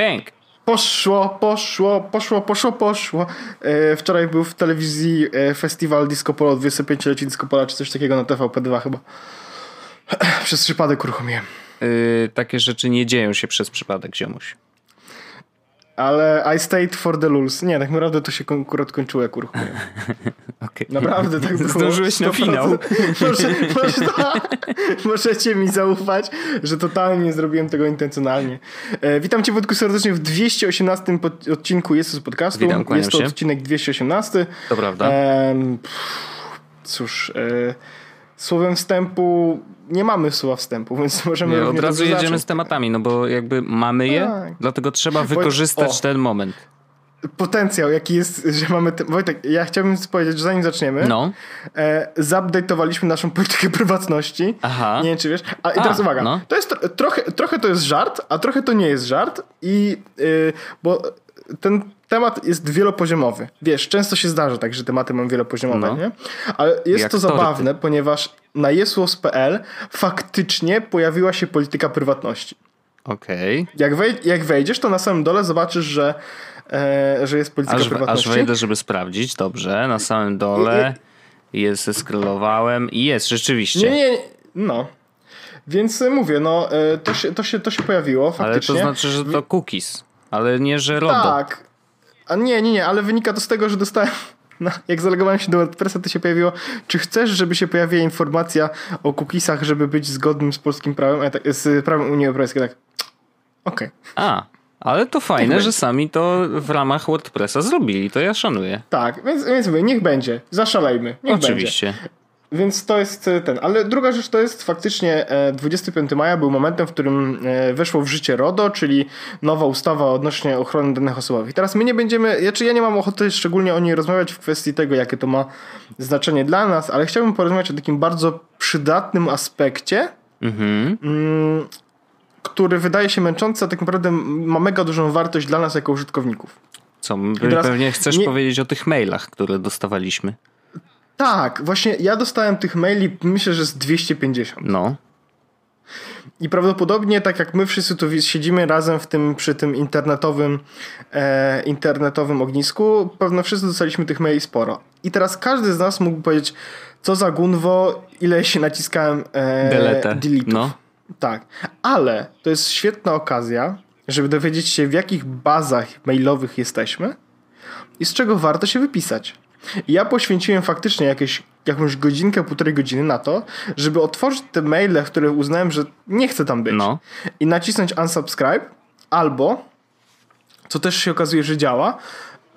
Bęk. Poszło, poszło, poszło, poszło, poszło. E, wczoraj był w telewizji e, festiwal Disco Polo, 25-lecie Disco Pola, czy coś takiego na TVP2 chyba. Przez przypadek uruchomiłem. Yy, takie rzeczy nie dzieją się przez przypadek, ziomuś. Ale I stayed for the lulz. Nie, tak naprawdę to się akurat kończyło jak uruchomiłem. Okay. Naprawdę tak było. Zdążyłeś na finał. Może, może, możecie mi zaufać, że totalnie nie zrobiłem tego intencjonalnie. E, witam cię Wojtku serdecznie w 218 odcinku Jezus Podcastu. Witam, Jest to się. odcinek 218. To prawda. E, cóż... E, słowem wstępu nie mamy słowa wstępu, więc możemy nie, Od razu jedziemy zacząć. z tematami, no bo jakby mamy je, tak. dlatego trzeba wykorzystać o, ten moment. Potencjał, jaki jest, że mamy. Ten... Wojtek, ja chciałbym powiedzieć, że zanim zaczniemy, no. e, naszą politykę prywatności. Aha. Nie wiem, czy wiesz. A, I teraz a, uwaga, no. to jest trochę, trochę to jest żart, a trochę to nie jest żart, i yy, bo ten temat jest wielopoziomowy. Wiesz, często się zdarza tak, że tematy mam wielopoziomowe, no. nie? Ale jest Jak to zabawne, ponieważ na jesłos.pl faktycznie pojawiła się polityka prywatności. Okej. Okay. Jak, wej jak wejdziesz, to na samym dole zobaczysz, że, e, że jest polityka aż, prywatności. Aż wejdę, żeby sprawdzić. Dobrze, na samym dole jest, skrolowałem i jest, rzeczywiście. Nie, nie, no. Więc mówię, no, to się, to się, to się pojawiło faktycznie. Ale to znaczy, że to cookies, ale nie, że RODO. Tak. A nie, nie, nie, ale wynika to z tego, że dostałem no, jak zalegowałem się do WordPressa, to się pojawiło, czy chcesz, żeby się pojawiła informacja o cookiesach, żeby być zgodnym z polskim prawem, a tak, z prawem Unii Europejskiej, tak, okej. Okay. A, ale to fajne, niech że sami to w ramach WordPressa zrobili, to ja szanuję. Tak, więc, więc mówię, niech będzie, zaszalejmy, niech Oczywiście. Będzie. Więc to jest ten. Ale druga rzecz to jest faktycznie 25 maja był momentem, w którym weszło w życie RODO, czyli nowa ustawa odnośnie ochrony danych osobowych. I teraz my nie będziemy, znaczy ja nie mam ochoty szczególnie o niej rozmawiać w kwestii tego, jakie to ma znaczenie dla nas, ale chciałbym porozmawiać o takim bardzo przydatnym aspekcie, mhm. Mm, który wydaje się męczący, a tak naprawdę ma mega dużą wartość dla nas jako użytkowników. Co, pewnie chcesz nie... powiedzieć o tych mailach, które dostawaliśmy. Tak, właśnie ja dostałem tych maili, myślę, że z 250. No. I prawdopodobnie, tak jak my wszyscy tu siedzimy razem w tym, przy tym internetowym, e, internetowym ognisku, pewno wszyscy dostaliśmy tych maili sporo. I teraz każdy z nas mógł powiedzieć, co za gunwo, ile się naciskałem e, Delete. No. Tak, ale to jest świetna okazja, żeby dowiedzieć się, w jakich bazach mailowych jesteśmy i z czego warto się wypisać. Ja poświęciłem faktycznie jakieś, jakąś godzinkę, półtorej godziny na to, żeby otworzyć te maile, które uznałem, że nie chcę tam być. No. I nacisnąć unsubscribe, albo, co też się okazuje, że działa,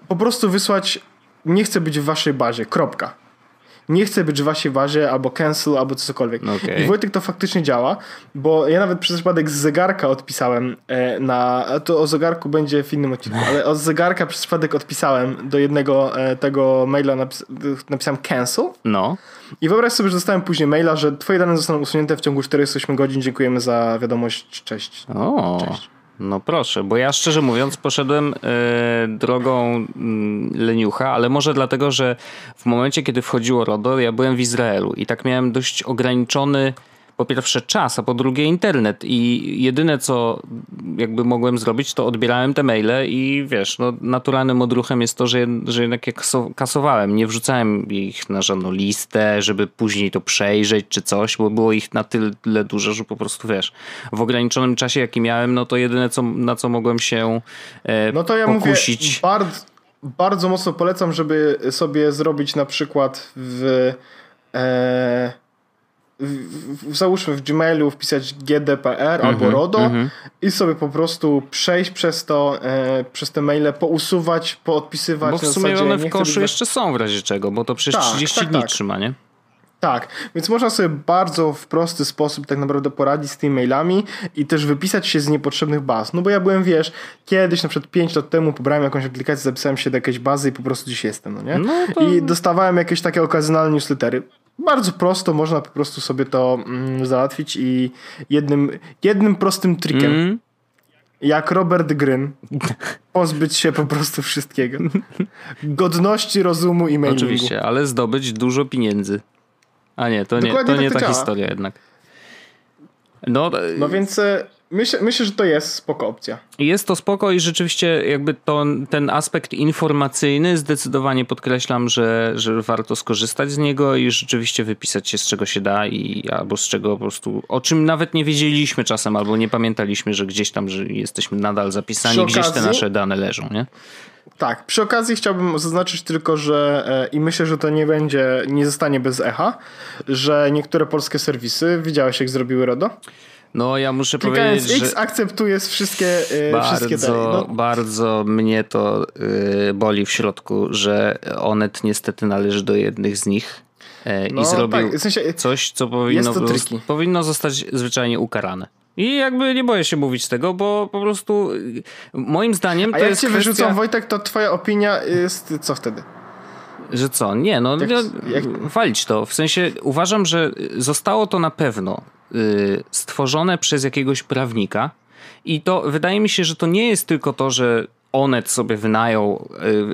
po prostu wysłać nie chcę być w waszej bazie, kropka nie chcę być w waszej bazie, albo cancel, albo cokolwiek. Okay. I Wojtek to faktycznie działa, bo ja nawet przez przypadek z zegarka odpisałem e, na, to o zegarku będzie w innym odcinku, ale od zegarka przez przypadek odpisałem do jednego e, tego maila, napis napisałem cancel. No. I wyobraź sobie, że dostałem później maila, że twoje dane zostaną usunięte w ciągu 48 godzin, dziękujemy za wiadomość, cześć. O. Cześć. No proszę, bo ja szczerze mówiąc poszedłem e, drogą y, leniucha, ale może dlatego, że w momencie, kiedy wchodziło RODO, ja byłem w Izraelu i tak miałem dość ograniczony po pierwsze czas, a po drugie internet i jedyne co jakby mogłem zrobić, to odbierałem te maile i wiesz, no naturalnym odruchem jest to, że, że jednak je kasowałem, nie wrzucałem ich na żadną listę, żeby później to przejrzeć czy coś, bo było ich na tyle dużo, że po prostu wiesz, w ograniczonym czasie jaki miałem, no to jedyne co, na co mogłem się e, no to ja pokusić. Mówię, bardzo, bardzo mocno polecam, żeby sobie zrobić na przykład w e, w, załóżmy w Gmailu wpisać GDPR mm -hmm, albo RODO mm -hmm. i sobie po prostu przejść przez to, e, przez te maile, pousuwać, poodpisywać. Bo w sumie one w koszu jeszcze są w razie czego, bo to przecież tak, 30 tak, dni tak. trzyma, nie? Tak, więc można sobie bardzo w prosty sposób tak naprawdę poradzić z tymi mailami i też wypisać się z niepotrzebnych baz. No bo ja byłem, wiesz, kiedyś na przykład 5 lat temu pobrałem jakąś aplikację, zapisałem się do jakiejś bazy i po prostu dziś jestem, no nie? No to... I dostawałem jakieś takie okazjonalne newslettery bardzo prosto można po prostu sobie to mm, załatwić i jednym, jednym prostym trikiem, mm. jak Robert Gryn, pozbyć się po prostu wszystkiego. Godności, rozumu i mailingu. Oczywiście, ale zdobyć dużo pieniędzy. A nie, to nie, to nie tak ta działa. historia jednak. No, no więc, e, Myślę, myślę, że to jest spoko opcja. Jest to spoko i rzeczywiście jakby to, ten aspekt informacyjny zdecydowanie podkreślam, że, że warto skorzystać z niego i rzeczywiście wypisać się z czego się da i albo z czego po prostu, o czym nawet nie wiedzieliśmy czasem albo nie pamiętaliśmy, że gdzieś tam, że jesteśmy nadal zapisani, okazji, gdzieś te nasze dane leżą, nie? Tak, przy okazji chciałbym zaznaczyć tylko, że e, i myślę, że to nie będzie, nie zostanie bez echa, że niektóre polskie serwisy, widziałeś jak zrobiły RODO? No ja muszę Klikając powiedzieć, X że akceptujesz wszystkie, yy, bardzo, wszystkie dalej. No. Bardzo mnie to yy, boli w środku, że Onet niestety należy do jednych z nich no, i zrobił tak. w sensie, coś, co powinno, powinno zostać zwyczajnie ukarane. I jakby nie boję się mówić tego, bo po prostu moim zdaniem to A jak jest cię kwestia... wyrzucą Wojtek, to twoja opinia jest co wtedy? Że co? Nie, no jak, jak... walić to. W sensie uważam, że zostało to na pewno stworzone przez jakiegoś prawnika. I to wydaje mi się, że to nie jest tylko to, że Onet sobie wynajął,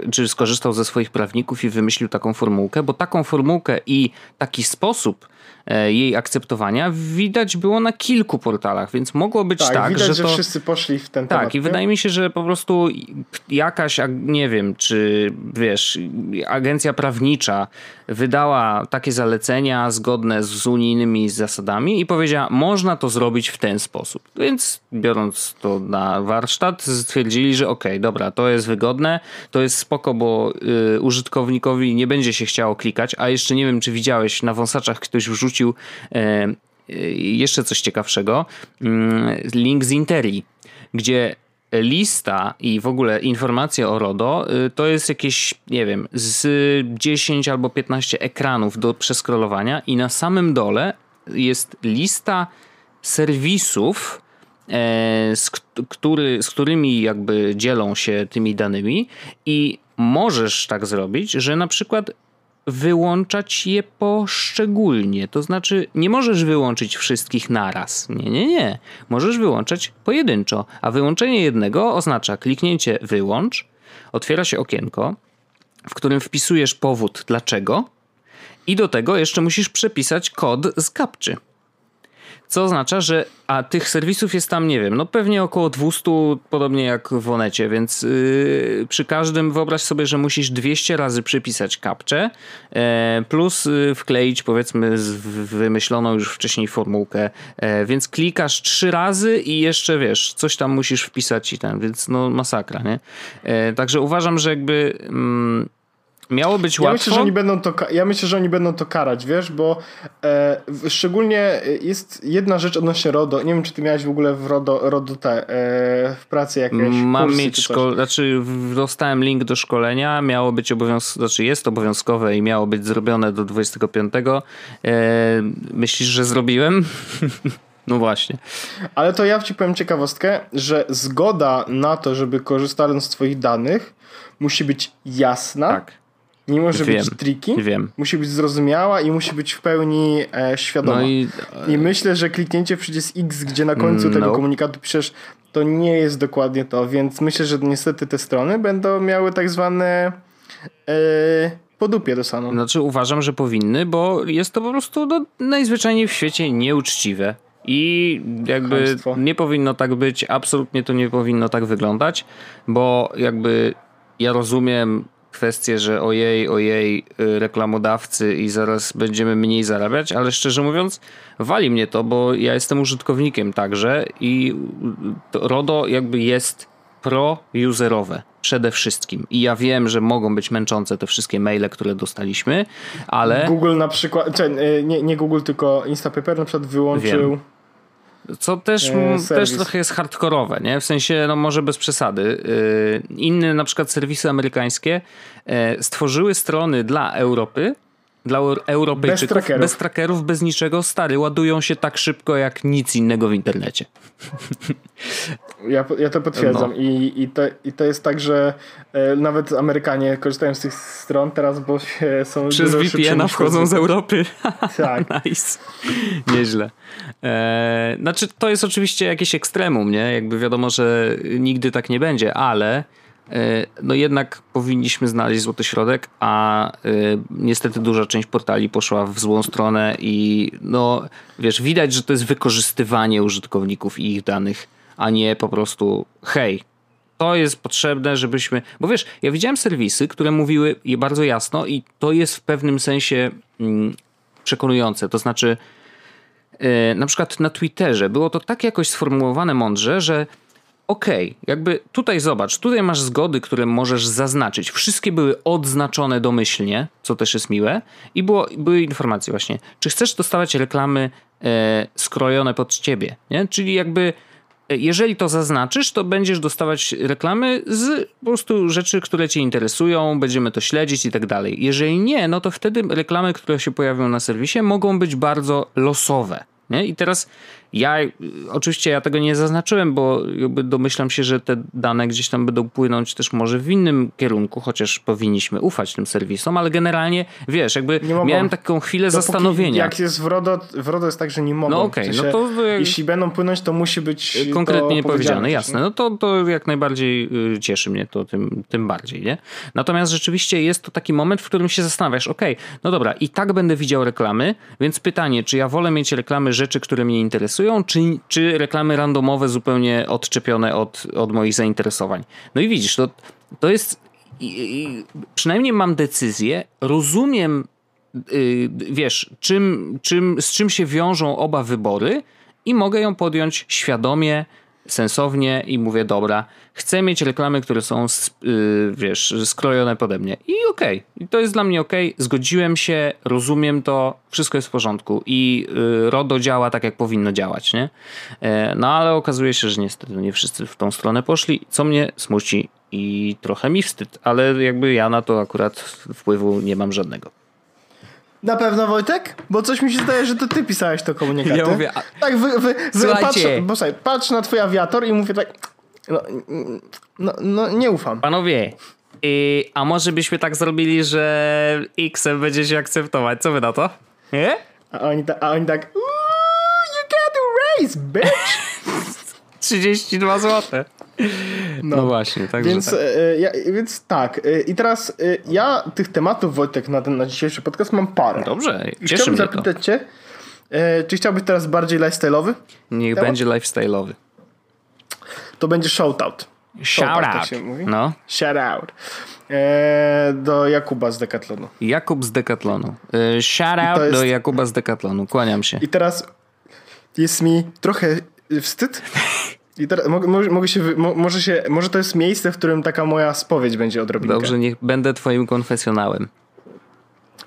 y, czy skorzystał ze swoich prawników i wymyślił taką formułkę, bo taką formułkę i taki sposób jej akceptowania widać było na kilku portalach, więc mogło być tak, tak widać, że, że to... wszyscy poszli w ten tak, temat. Tak, i wydaje mi się, że po prostu jakaś, nie wiem, czy wiesz, agencja prawnicza wydała takie zalecenia zgodne z unijnymi zasadami i powiedziała, można to zrobić w ten sposób. Więc biorąc to na warsztat, stwierdzili, że okej, okay, dobra, to jest wygodne, to jest spoko, bo y, użytkownikowi nie będzie się chciało klikać, a jeszcze nie wiem, czy widziałeś, na wąsaczach ktoś wrzucił e, jeszcze coś ciekawszego, mm, link z Interi, gdzie lista i w ogóle informacje o RODO y, to jest jakieś, nie wiem, z 10 albo 15 ekranów do przeskrolowania i na samym dole jest lista serwisów, e, z, który, z którymi jakby dzielą się tymi danymi i możesz tak zrobić, że na przykład wyłączać je poszczególnie. To znaczy, nie możesz wyłączyć wszystkich naraz. Nie, nie, nie. Możesz wyłączać pojedynczo, a wyłączenie jednego oznacza kliknięcie wyłącz, otwiera się okienko, w którym wpisujesz powód dlaczego i do tego jeszcze musisz przepisać kod z kapczy. Co oznacza, że a tych serwisów jest tam, nie wiem, no pewnie około 200, podobnie jak w Onecie, więc yy, przy każdym wyobraź sobie, że musisz 200 razy przypisać kapcze, yy, plus yy, wkleić powiedzmy wymyśloną już wcześniej formułkę, e, więc klikasz trzy razy i jeszcze wiesz, coś tam musisz wpisać i ten, więc no masakra, nie? E, także uważam, że jakby mm, Miało być ja łatwo. Myślę, że oni będą to, ja myślę, że oni będą to karać, wiesz, bo e, szczególnie jest jedna rzecz odnośnie RODO. Nie wiem, czy ty miałeś w ogóle w RODO, RODO te, e, w pracy jakieś Mam mieć szko- znaczy dostałem link do szkolenia, miało być obowiązkowe, znaczy jest obowiązkowe i miało być zrobione do 25. E, myślisz, że zrobiłem? No właśnie. Ale to ja ci powiem ciekawostkę, że zgoda na to, żeby korzystając z twoich danych musi być jasna. Tak nie może wiem, być triki, wiem. musi być zrozumiała i musi być w pełni e, świadoma. No i, I, myślę, że kliknięcie przycisk X, gdzie na końcu no. tego komunikatu piszesz, to nie jest dokładnie to, więc myślę, że niestety te strony będą miały tak zwane e, podupie dostaną. Znaczy uważam, że powinny, bo jest to po prostu no, najzwyczajniej w świecie nieuczciwe. I jakby nie powinno tak być, absolutnie to nie powinno tak wyglądać, bo jakby ja rozumiem kwestię, że ojej, ojej, y, reklamodawcy i zaraz będziemy mniej zarabiać, ale szczerze mówiąc, wali mnie to, bo ja jestem użytkownikiem także i RODO jakby jest pro-userowe przede wszystkim. I ja wiem, że mogą być męczące te wszystkie maile, które dostaliśmy, ale... Google na przykład, y, nie, nie Google, tylko Instapaper na przykład wyłączył... Wiem co też, e, też trochę jest hardkorowe, nie? W sensie, no może bez przesady. E, inne na przykład serwisy amerykańskie e, stworzyły strony dla Europy, dla Europejczyków, bez trackerów. bez trackerów, bez niczego, stary, ładują się tak szybko jak nic innego w internecie. Ja, ja to potwierdzam no. I, i, to, i to jest tak, że e, nawet Amerykanie korzystają z tych stron teraz, bo się, są Przez VPN-a wchodzą z Europy. Tak. nice. Nieźle. E, znaczy to jest oczywiście jakieś ekstremum, nie? Jakby wiadomo, że nigdy tak nie będzie, ale no jednak powinniśmy znaleźć złoty środek, a niestety duża część portali poszła w złą stronę i no wiesz, widać, że to jest wykorzystywanie użytkowników i ich danych, a nie po prostu hej, to jest potrzebne, żebyśmy. Bo wiesz, ja widziałem serwisy, które mówiły je bardzo jasno, i to jest w pewnym sensie mm, przekonujące. To znaczy, yy, na przykład na Twitterze było to tak jakoś sformułowane mądrze, że okay, jakby tutaj zobacz, tutaj masz zgody, które możesz zaznaczyć. Wszystkie były odznaczone domyślnie, co też jest miłe, i było, były informacje właśnie, czy chcesz dostawać reklamy e, skrojone pod ciebie, nie? Czyli jakby jeżeli to zaznaczysz, to będziesz dostawać reklamy z po prostu rzeczy, które cię interesują, będziemy to śledzić i tak dalej. Jeżeli nie, no to wtedy reklamy, które się pojawią na serwisie, mogą być bardzo losowe. Nie? I teraz ja, oczywiście ja tego nie zaznaczyłem, bo domyślam się, że te dane gdzieś tam będą płynąć też może w innym kierunku, chociaż powinniśmy ufać tym serwisom, ale generalnie, wiesz, jakby miałem taką chwilę Dopóki zastanowienia. Jak jest w RODO, w RODO jest tak, że nie mogą. No okej, okay, no to... Jeśli będą płynąć, to musi być Konkretnie powiedziane, jasne. No to, to jak najbardziej y, cieszy mnie to tym, tym bardziej, nie? Natomiast rzeczywiście jest to taki moment, w którym się zastanawiasz, okej, okay, no dobra, i tak będę widział reklamy, więc pytanie, czy ja wolę mieć reklamy rzeczy, które mnie interesują, interesują, czy, czy reklamy randomowe zupełnie odczepione od, od moich zainteresowań. No i widzisz, to, to jest. Przynajmniej mam decyzję, rozumiem, yy, wiesz, czym, czym, z czym się wiążą oba wybory i mogę ją podjąć świadomie, sensownie i mówię, dobra, chcę mieć reklamy, które są, yy, wiesz, skrojone pode mnie. I okej, okay. To jest dla mnie okej, okay. zgodziłem się, rozumiem to, wszystko jest w porządku i yy, RODO działa tak, jak powinno działać, nie? Yy, no ale okazuje się, że niestety nie wszyscy w tą stronę poszli, co mnie smuci i trochę mi wstyd, ale jakby ja na to akurat wpływu nie mam żadnego. Na pewno Wojtek? Bo coś mi się zdaje, że to ty pisałeś to komunikaty. Ja mówię, a... Tak, wy, wy, wy patrz, bo słuchaj, patrz na twój awiator i mówię tak, no, no, no nie ufam. Panowie, i, a może byśmy tak zrobili, że X będzie się akceptować, co wy na to? Nie? A oni, ta, a oni tak, you to raise, bitch! 32 zł. No, no, właśnie, tak. Więc, tak. E, ja, więc tak. E, I teraz e, ja tych tematów, Wojtek, na ten na dzisiejszy podcast mam parę. Dobrze, cieszy Chciałbym zapytać to. cię, czy chciałbyś teraz bardziej lifestyle'owy? Niech temat? będzie lifestyle'owy. To będzie shoutout. Shout out. Tak no. Shout out. E, do Jakuba z Decathlonu. Jakub z Decathlonu. E, shout out jest... do Jakuba z Decathlonu. Kłaniam się. I teraz jest mi trochę wstyd. I teraz mogę, mogę się, może, się, może to jest miejsce, w którym taka moja spowiedź będzie odrobinkę. Dobrze, niech będę twoim konfesjonałem.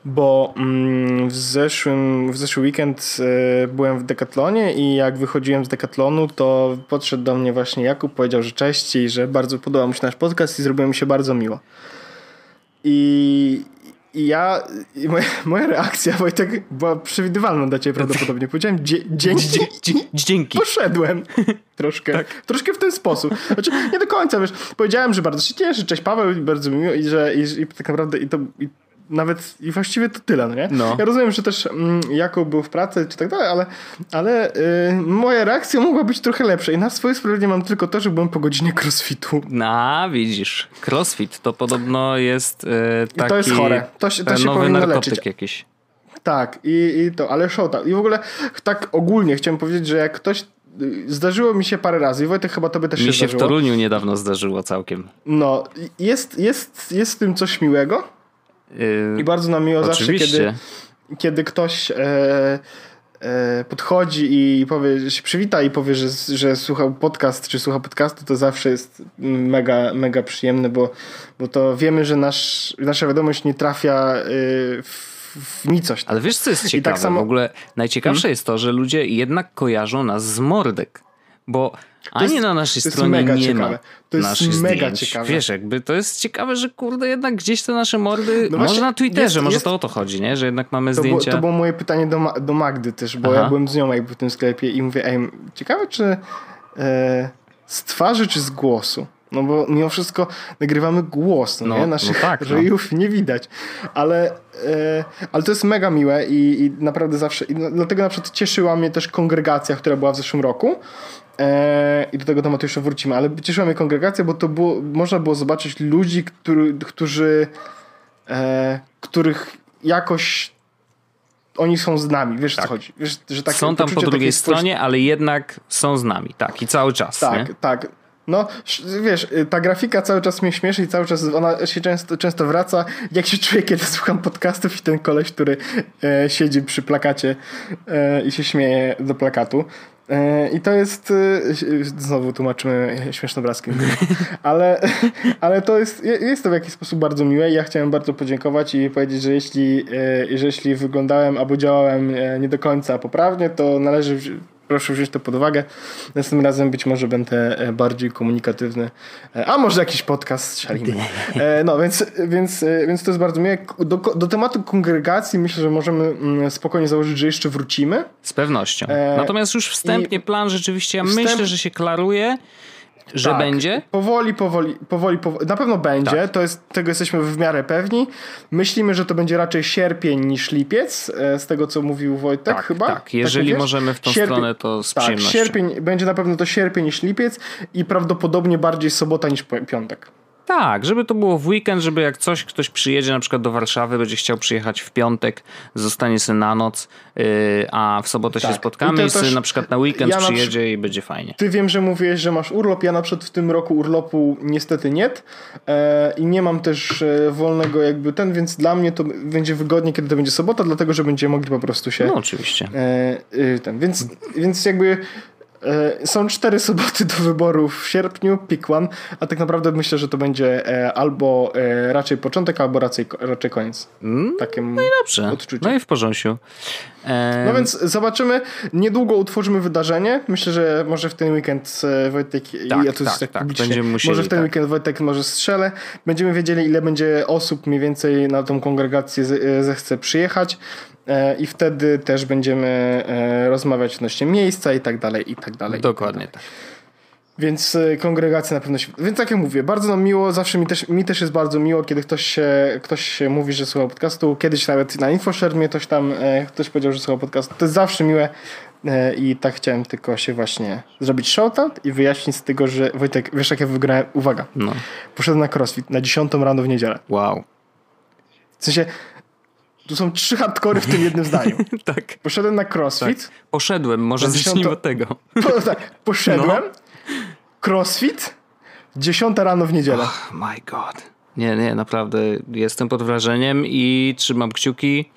Bo mm, w, zeszłym, w zeszły weekend y, byłem w Decathlonie i jak wychodziłem z Decathlonu, to podszedł do mnie właśnie Jakub, powiedział, że cześć i że bardzo podobał mu się nasz podcast i zrobiło mi się bardzo miło. I, i ja, i moja, moja, reakcja, Wojtek, była przewidywalna dla ciebie prawdopodobnie. Powiedziałem dzięki. Dzięki. Poszedłem. Troszkę. Tak. Troszkę w ten sposób. Znaczy, nie do końca, wiesz. Powiedziałem, że bardzo się cieszę, cześć Paweł, bardzo miło i że i, i tak naprawdę i to, i nawet i właściwie to tyle, no nie? No. Ja rozumiem, że też mm, Jakub był w pracy czy tak dalej, ale, ale y, moja reakcja mogła być trochę lepsza i na swoje sprawiedliwie mam tylko to, że byłem po godzinie crossfitu. No, widzisz. Crossfit to podobno jest y, taki... I to jest chore. To, się, to się nowy powinno leczyć. jakiś. Tak, i, i to, ale show tak. I w ogóle tak ogólnie chciałem powiedzieć, że jak ktoś y, Zdarzyło mi się parę razy i Wojtek chyba tobie też mi się, się zdarzyło. Mi się w Toruniu niedawno zdarzyło całkiem. No, jest, jest, jest w tym coś miłego, I bardzo nam miło zawsze, kiedy, kiedy ktoś e, e, podchodzi i powie, się przywita i powie, że, że słuchał podcast, czy słucha podcastu, to zawsze jest mega, mega przyjemne, bo, bo to wiemy, że nasz, nasza wiadomość nie trafia y, w w nicość. Ale wiesz, co jest ciekawe? I tak samo... W ogóle najciekawsze hmm? jest to, że ludzie jednak kojarzą nas z mordek. Bo ani na naszej stronie nie ciekawe. ma to jest mega zdjęć. ciekawe. Wiesz, jakby to jest ciekawe, że kurde jednak gdzieś te nasze mordy, no może na Twitterze, jest, może jest, to o to chodzi, nie? Że jednak mamy to zdjęcia. Było, to było moje pytanie do, do Magdy też, bo Aha. ja byłem z nią jakby w tym sklepie i mówię, ej, ciekawe czy e, z twarzy czy z głosu? No bo mimo wszystko nagrywamy głos, no, no nie? Naszych no tak, no. nie widać. Ale, e, ale to jest mega miłe i, i naprawdę zawsze... I dlatego na przykład cieszyła mnie też kongregacja, która była w zeszłym roku, I do tego tematu jeszcze wrócimy, ale cieszyła mnie kongregacja, bo to było, można było zobaczyć ludzi, który, którzy, e, których jakoś oni są z nami, wiesz tak. co chodzi. Wiesz, że takie są tam po drugiej stronie, ale jednak są z nami, tak, i cały czas. Tak, nie? tak. No, wiesz, ta grafika cały czas mnie śmieszy i cały czas ona się często, często wraca. Jak się czuję, kiedy słucham podcastów i ten koleś, który e, siedzi przy plakacie e, i się śmieje do plakatu. E, I to jest, e, znowu tłumaczymy śmieszne obrazki, ale, ale to jest, jest to w jakiś sposób bardzo miłe. I ja chciałem bardzo podziękować i powiedzieć, że jeśli, e, że jeśli wyglądałem albo działałem nie do końca poprawnie, to należy proszę wziąć to pod uwagę. Następnym razem być może będę e, bardziej komunikatywny. E, a może jakiś podcast szalimy. E, no, więc, więc, więc to jest bardzo miłe. Do, do tematu kongregacji myślę, że możemy mm, spokojnie założyć, że jeszcze wrócimy. Z pewnością. Natomiast już wstępnie plan rzeczywiście, ja myślę, że się klaruje że tak, będzie? Powoli, powoli, powoli, powoli. Na pewno będzie, tak. to jest, tego jesteśmy w miarę pewni. Myślimy, że to będzie raczej sierpień niż lipiec, e, z tego co mówił Wojtek tak, chyba. Tak, jeżeli tak możemy w tą sierpień, stronę, to z tak, przyjemnością. Sierpień, będzie na pewno to sierpień niż lipiec i prawdopodobnie bardziej sobota niż piątek. Tak, żeby to było w weekend, żeby jak coś, ktoś przyjedzie na przykład do Warszawy, będzie chciał przyjechać w piątek, zostanie sobie na noc, yy, a w sobotę tak. się spotkamy i, i na przykład na weekend ja przyjedzie na i będzie fajnie. Ty wiem, że mówiłeś, że masz urlop, ja na przykład w tym roku urlopu niestety nie e, i nie mam też e, wolnego jakby ten, więc dla mnie to będzie wygodnie, kiedy to będzie sobota, dlatego, że będziemy mogli po prostu się... No oczywiście. E, y, ten, więc, więc jakby są cztery soboty do wyboru w sierpniu, pick one, a tak naprawdę myślę, że to będzie e, albo e, raczej początek, albo raczej, raczej koniec. Mm, Takie no i dobrze. Odczucie. No i w porządku. No więc zobaczymy. Niedługo utworzymy wydarzenie. Myślę, że może w ten weekend Wojtek tak, ja tu tak, tak, tak. Będziemy musieli, może w ten tak. weekend Wojtek może strzelę. Będziemy wiedzieli, ile będzie osób mniej więcej na tą kongregację zechce przyjechać. E, i wtedy też będziemy e, rozmawiać odnośnie miejsca i tak dalej, i tak dalej. Dokładnie tak. tak. Więc e, kongregacja na pewno się... Więc tak jak mówię, bardzo nam miło, zawsze mi też, mi też jest bardzo miło, kiedy ktoś się, ktoś się mówi, że słucha podcastu. Kiedyś nawet na InfoShare ktoś tam, ktoś powiedział, że słucha podcastu. To jest zawsze miłe i tak chciałem tylko się właśnie zrobić shoutout i wyjaśnić z tego, że Wojtek, wiesz jak ja wygrałem? Uwaga. No. Poszedłem na crossfit na 10 rano w niedzielę. Wow. W sensie tu są trzy hardkory w tym jednym zdaniu. tak. Poszedłem na crossfit. Tak. Poszedłem, może zacznijmy od tego. Po, tak, poszedłem, no. crossfit, dziesiąta rano w niedzielę. Oh my god. Nie, nie, naprawdę jestem pod wrażeniem i trzymam kciuki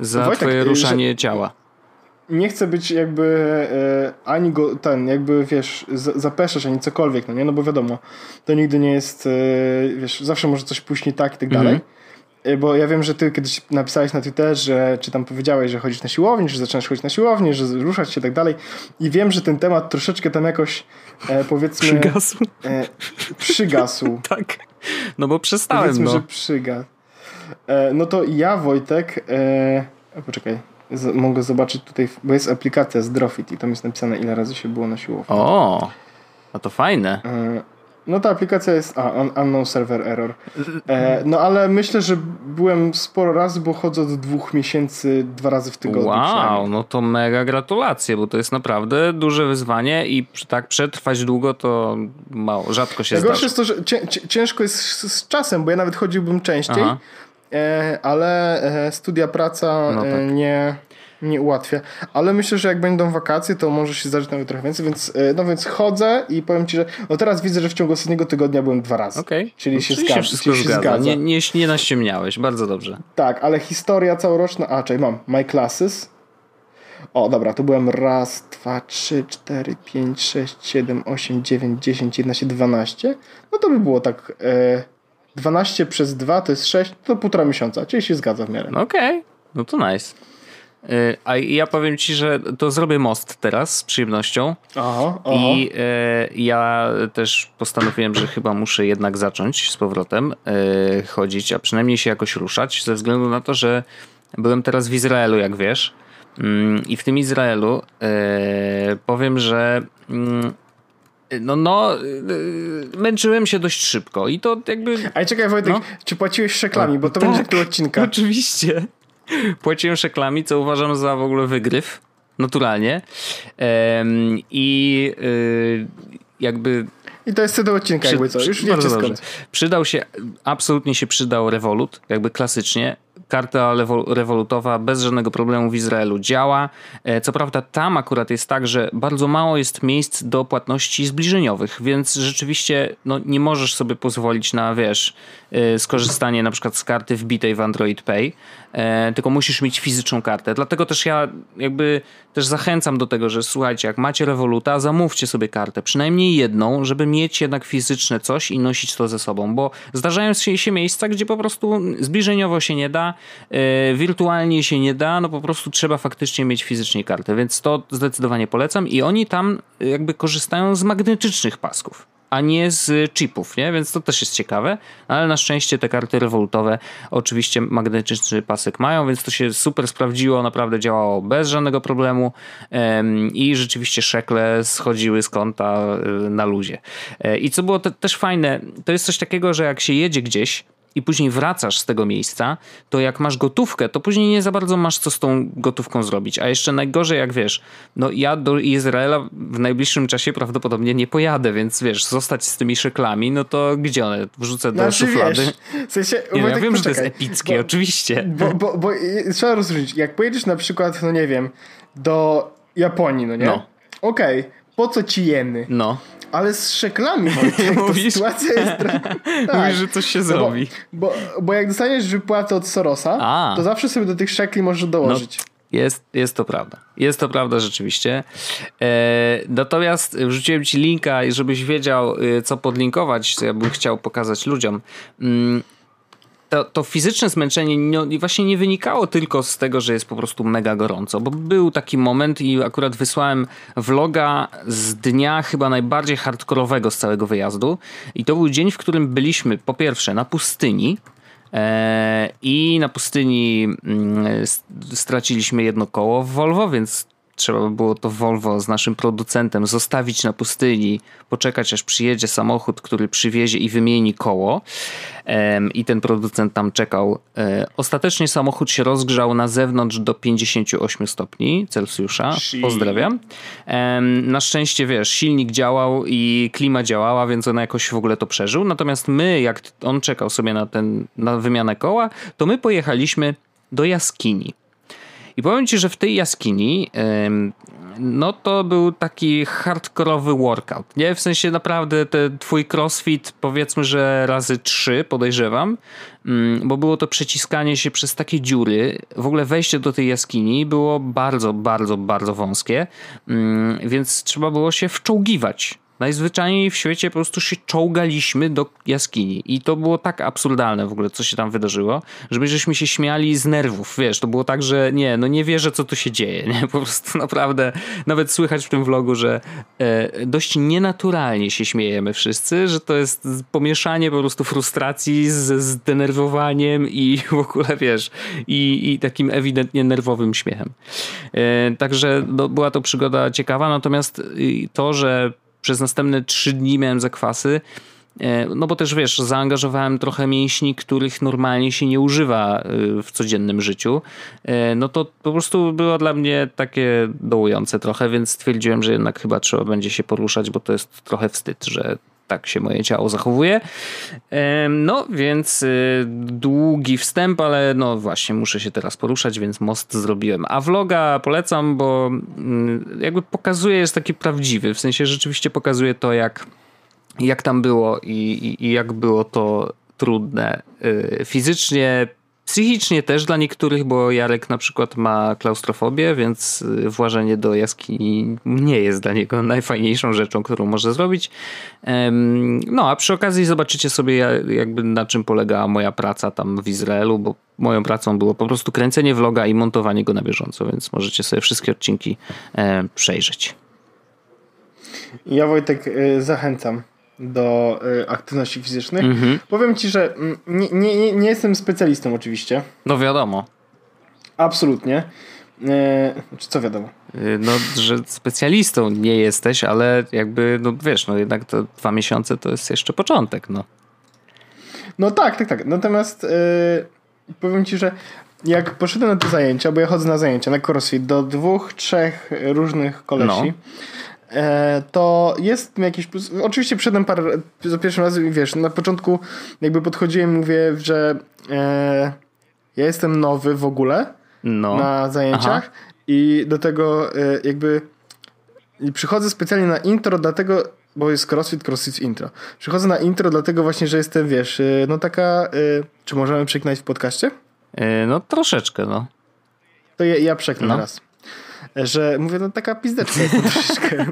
za Wojtek, twoje ruszanie że... ciała nie chcę być jakby e, ani go, ten, jakby wiesz, z, zapeszać, ani cokolwiek, no nie, no bo wiadomo, to nigdy nie jest, e, wiesz, zawsze może coś pójść nie tak i tak dalej. Mhm. Y, bo ja wiem, że ty kiedyś napisałeś na Twitterze, czy tam powiedziałeś, że chodzisz na siłownię, że zaczynasz chodzić na siłownię, że ruszać się i tak dalej. I wiem, że ten temat troszeczkę tam jakoś e, powiedzmy... Przygasł. E, przygasł. tak. No bo przestałem, powiedzmy, no. że przygasł. E, no to ja, Wojtek... E, poczekaj. Z, mogę zobaczyć tutaj, bo jest aplikacja Zdrofit i tam jest napisane, ile razy się było na siłowni. O, a to fajne. E, no ta aplikacja jest. A, un, unknown server error. E, no ale myślę, że byłem sporo razy, bo chodzę od dwóch miesięcy dwa razy w tygodniu. Wow, no to mega gratulacje, bo to jest naprawdę duże wyzwanie i tak przetrwać długo to mało, rzadko się Najgorsze jest to, że ciężko jest z, czasem, bo ja nawet chodziłbym częściej, e, ale e, studia, praca no e, tak. nie nie ułatwia. Ale myślę, że jak będą wakacje, to może się zdarzyć nawet trochę więcej, więc, e, no więc chodzę i powiem ci, że no teraz widzę, że w ciągu ostatniego tygodnia byłem dwa razy. Okay. Czyli, no, się, zgadza, wszystko czyli się zgadza. Nie, nie, nie naściemniałeś, bardzo dobrze. Tak, ale historia całoroczna, a czekaj, mam My Classes. O, dobra, to byłem raz, dwa, trzy, cztery, pięć, sześć, siedem, osiem, dziewięć, dziesięć, jedenaście, dwanaście. No to by było tak... E, 12 przez 2 to jest 6, to półtora miesiąca, czyli się zgadza w miarę. Okej, okay. no to nice. Y, a ja powiem ci, że to zrobię most teraz z przyjemnością. Aha, aha. I e, ja też postanowiłem, że chyba muszę jednak zacząć z powrotem e, chodzić, a przynajmniej się jakoś ruszać, ze względu na to, że byłem teraz w Izraelu, jak wiesz. Mm, I w tym Izraelu e, powiem, że mm, no, no, męczyłem się dość szybko i to jakby... Ale czekaj Wojtek, no. czy płaciłeś szeklami, bo to tak, będzie tytuł odcinka. Oczywiście. Płaciłem szeklami, co uważam za w ogóle wygryw. naturalnie. I y, jakby i to jest tytuł odcinka, Przy, jakby co. Już bardzo dobrze. Przydał się, absolutnie się przydał Revolut, jakby klasycznie karta rewolutowa bez żadnego problemu w Izraelu działa. E, co prawda tam akurat jest tak, że bardzo mało jest miejsc do płatności zbliżeniowych, więc rzeczywiście no, nie możesz sobie pozwolić na, wiesz, e, skorzystanie na przykład z karty wbitej w Android Pay, e, tylko musisz mieć fizyczną kartę. Dlatego też ja jakby też zachęcam do tego, że słuchajcie, jak macie rewoluta, zamówcie sobie kartę, przynajmniej jedną, żeby mieć jednak fizyczne coś i nosić to ze sobą, bo zdarzają się, się miejsca, gdzie po prostu zbliżeniowo się nie da, E, wirtualnie się nie da, no po prostu trzeba faktycznie mieć fizycznie kartę, więc to zdecydowanie polecam i oni tam jakby korzystają z magnetycznych pasków a nie z chipów, nie? Więc to też jest ciekawe, ale na szczęście te karty rewolutowe oczywiście magnetyczny pasek mają, więc to się super sprawdziło, naprawdę działało bez żadnego problemu i rzeczywiście szekle schodziły z konta e, na luzie. E, I co było te, też fajne, to jest coś takiego, że jak się jedzie gdzieś, i później wracasz z tego miejsca, to jak masz gotówkę, to później nie za bardzo masz co z tą gotówką zrobić. A jeszcze najgorzej, jak wiesz, no ja do Izraela w najbliższym czasie prawdopodobnie nie pojadę, więc wiesz, zostać z tymi szeklami, no to gdzie one? Wrzucę do znaczy, szuflady. Wiesz, w sensie, nie, no, ja wiem, poczekaj, że to jest epickie, bo, oczywiście. Bo, bo, bo trzeba rozróżnić. Jak pojedziesz na przykład, no nie wiem, do Japonii, no nie? No. Okej, okay, po co ci jeny? No. Ale z szeklami Wojtek, Mówisz? sytuacja jest... tak. Mówisz, że coś się no zrobi. Bo, bo, bo jak dostaniesz wypłatę od Sorosa, A. to zawsze sobie do tych szekli możesz dołożyć. No. Jest, jest to prawda. Jest to prawda rzeczywiście. E, natomiast wrzuciłem ci linka, żebyś wiedział, y, co podlinkować, co ja bym chciał pokazać ludziom. To, to fizyczne zmęczenie nie, właśnie nie wynikało tylko z tego, że jest po prostu mega gorąco, bo był taki moment i akurat wysłałem vloga z dnia chyba najbardziej hardkorowego z całego wyjazdu. I to był dzień, w którym byliśmy po pierwsze na pustyni, e, i na pustyni mm, straciliśmy jedno koło w Volvo, więc trzeba by było to Volvo z naszym producentem zostawić na pustyni, poczekać aż przyjedzie samochód, który przywiezie i wymieni koło. I ten producent tam czekał. E, ostatecznie samochód się rozgrzał na zewnątrz do 58 stopni Celsjusza. Pozdrawiam. Na szczęście wiesz, silnik działał i klima działała, więc on jakoś w ogóle to przeżył. Natomiast my, jak on czekał sobie na, ten, na wymianę koła, to my pojechaliśmy do jaskini. I powiem ci, że w tej jaskini no to był taki hardkorowy workout, nie? W sensie naprawdę ten twój crossfit powiedzmy, że razy trzy podejrzewam, mm, bo było to przeciskanie się przez takie dziury. W ogóle wejście do tej jaskini było bardzo, bardzo, bardzo wąskie, mm, więc trzeba było się wczołgiwać Najzwyczajniej w świecie po prostu się czołgaliśmy do jaskini. I to było tak absurdalne w ogóle, co się tam wydarzyło, że my żeśmy się śmiali z nerwów, wiesz, to było tak, że nie, no nie wierzę, co tu się dzieje, nie, po prostu naprawdę, nawet słychać w tym vlogu, że e, dość nienaturalnie się śmiejemy wszyscy, że to jest pomieszanie po prostu frustracji z zdenerwowaniem i w ogóle, wiesz, i, i takim ewidentnie nerwowym śmiechem. E, także no, była to przygoda ciekawa, natomiast to, że przez następne trzy dni miałem zakwasy. E, no bo też wiesz, zaangażowałem trochę mięśni, których normalnie się nie używa e, w codziennym życiu. E, no to po prostu było dla mnie takie dołujące trochę, więc stwierdziłem, że jednak chyba trzeba będzie się poruszać, bo to jest trochę wstyd, że tak się moje ciało zachowuje. No więc długi wstęp, ale no właśnie muszę się teraz poruszać, więc most zrobiłem. A vloga polecam, bo mm, jakby pokazuje, jest taki prawdziwy, w sensie rzeczywiście pokazuje to, jak, jak tam było i, i, i jak było to trudne y, fizycznie, Psychicznie też dla niektórych, bo Jarek na przykład ma klaustrofobię, więc y, włażenie do jaskini nie jest dla niego najfajniejszą rzeczą, którą może zrobić. No a przy okazji zobaczycie sobie jakby na czym polega moja praca tam w Izraelu, bo moją pracą było po prostu kręcenie vloga i montowanie go na bieżąco, więc możecie sobie wszystkie odcinki przejrzeć. Ja Wojtek y, zachęcam do y, aktywności fizycznych. Mhm. Powiem ci, że mm, nie, nie, nie jestem specjalistą oczywiście. No wiadomo. Absolutnie. E, czy co wiadomo? Y, no, że specjalistą nie jesteś, ale jakby, no wiesz, no jednak to dwa miesiące to jest jeszcze początek, no. No tak, tak, tak. Natomiast e, powiem ci, że jak poszedłem na te zajęcia, bo ja chodzę na zajęcia, na crossfit, do dwóch, trzech różnych kolesi, no. To jest jakiś plus. Oczywiście przedem parę, za pierwszym razem, wiesz, na początku jakby podchodziłem i mówię, że e, ja jestem nowy w ogóle no. na zajęciach Aha. i do tego e, jakby przychodzę specjalnie na intro, dlatego bo jest crossfit, crossfit intro. Przychodzę na intro dlatego właśnie, że jestem, wiesz, y, no taka, y, czy możemy przeknać w podcaście? Y, no troszeczkę, no. To ja, ja przeknę no. raz. Że mówię, no taka pizdeczka jest troszeczkę.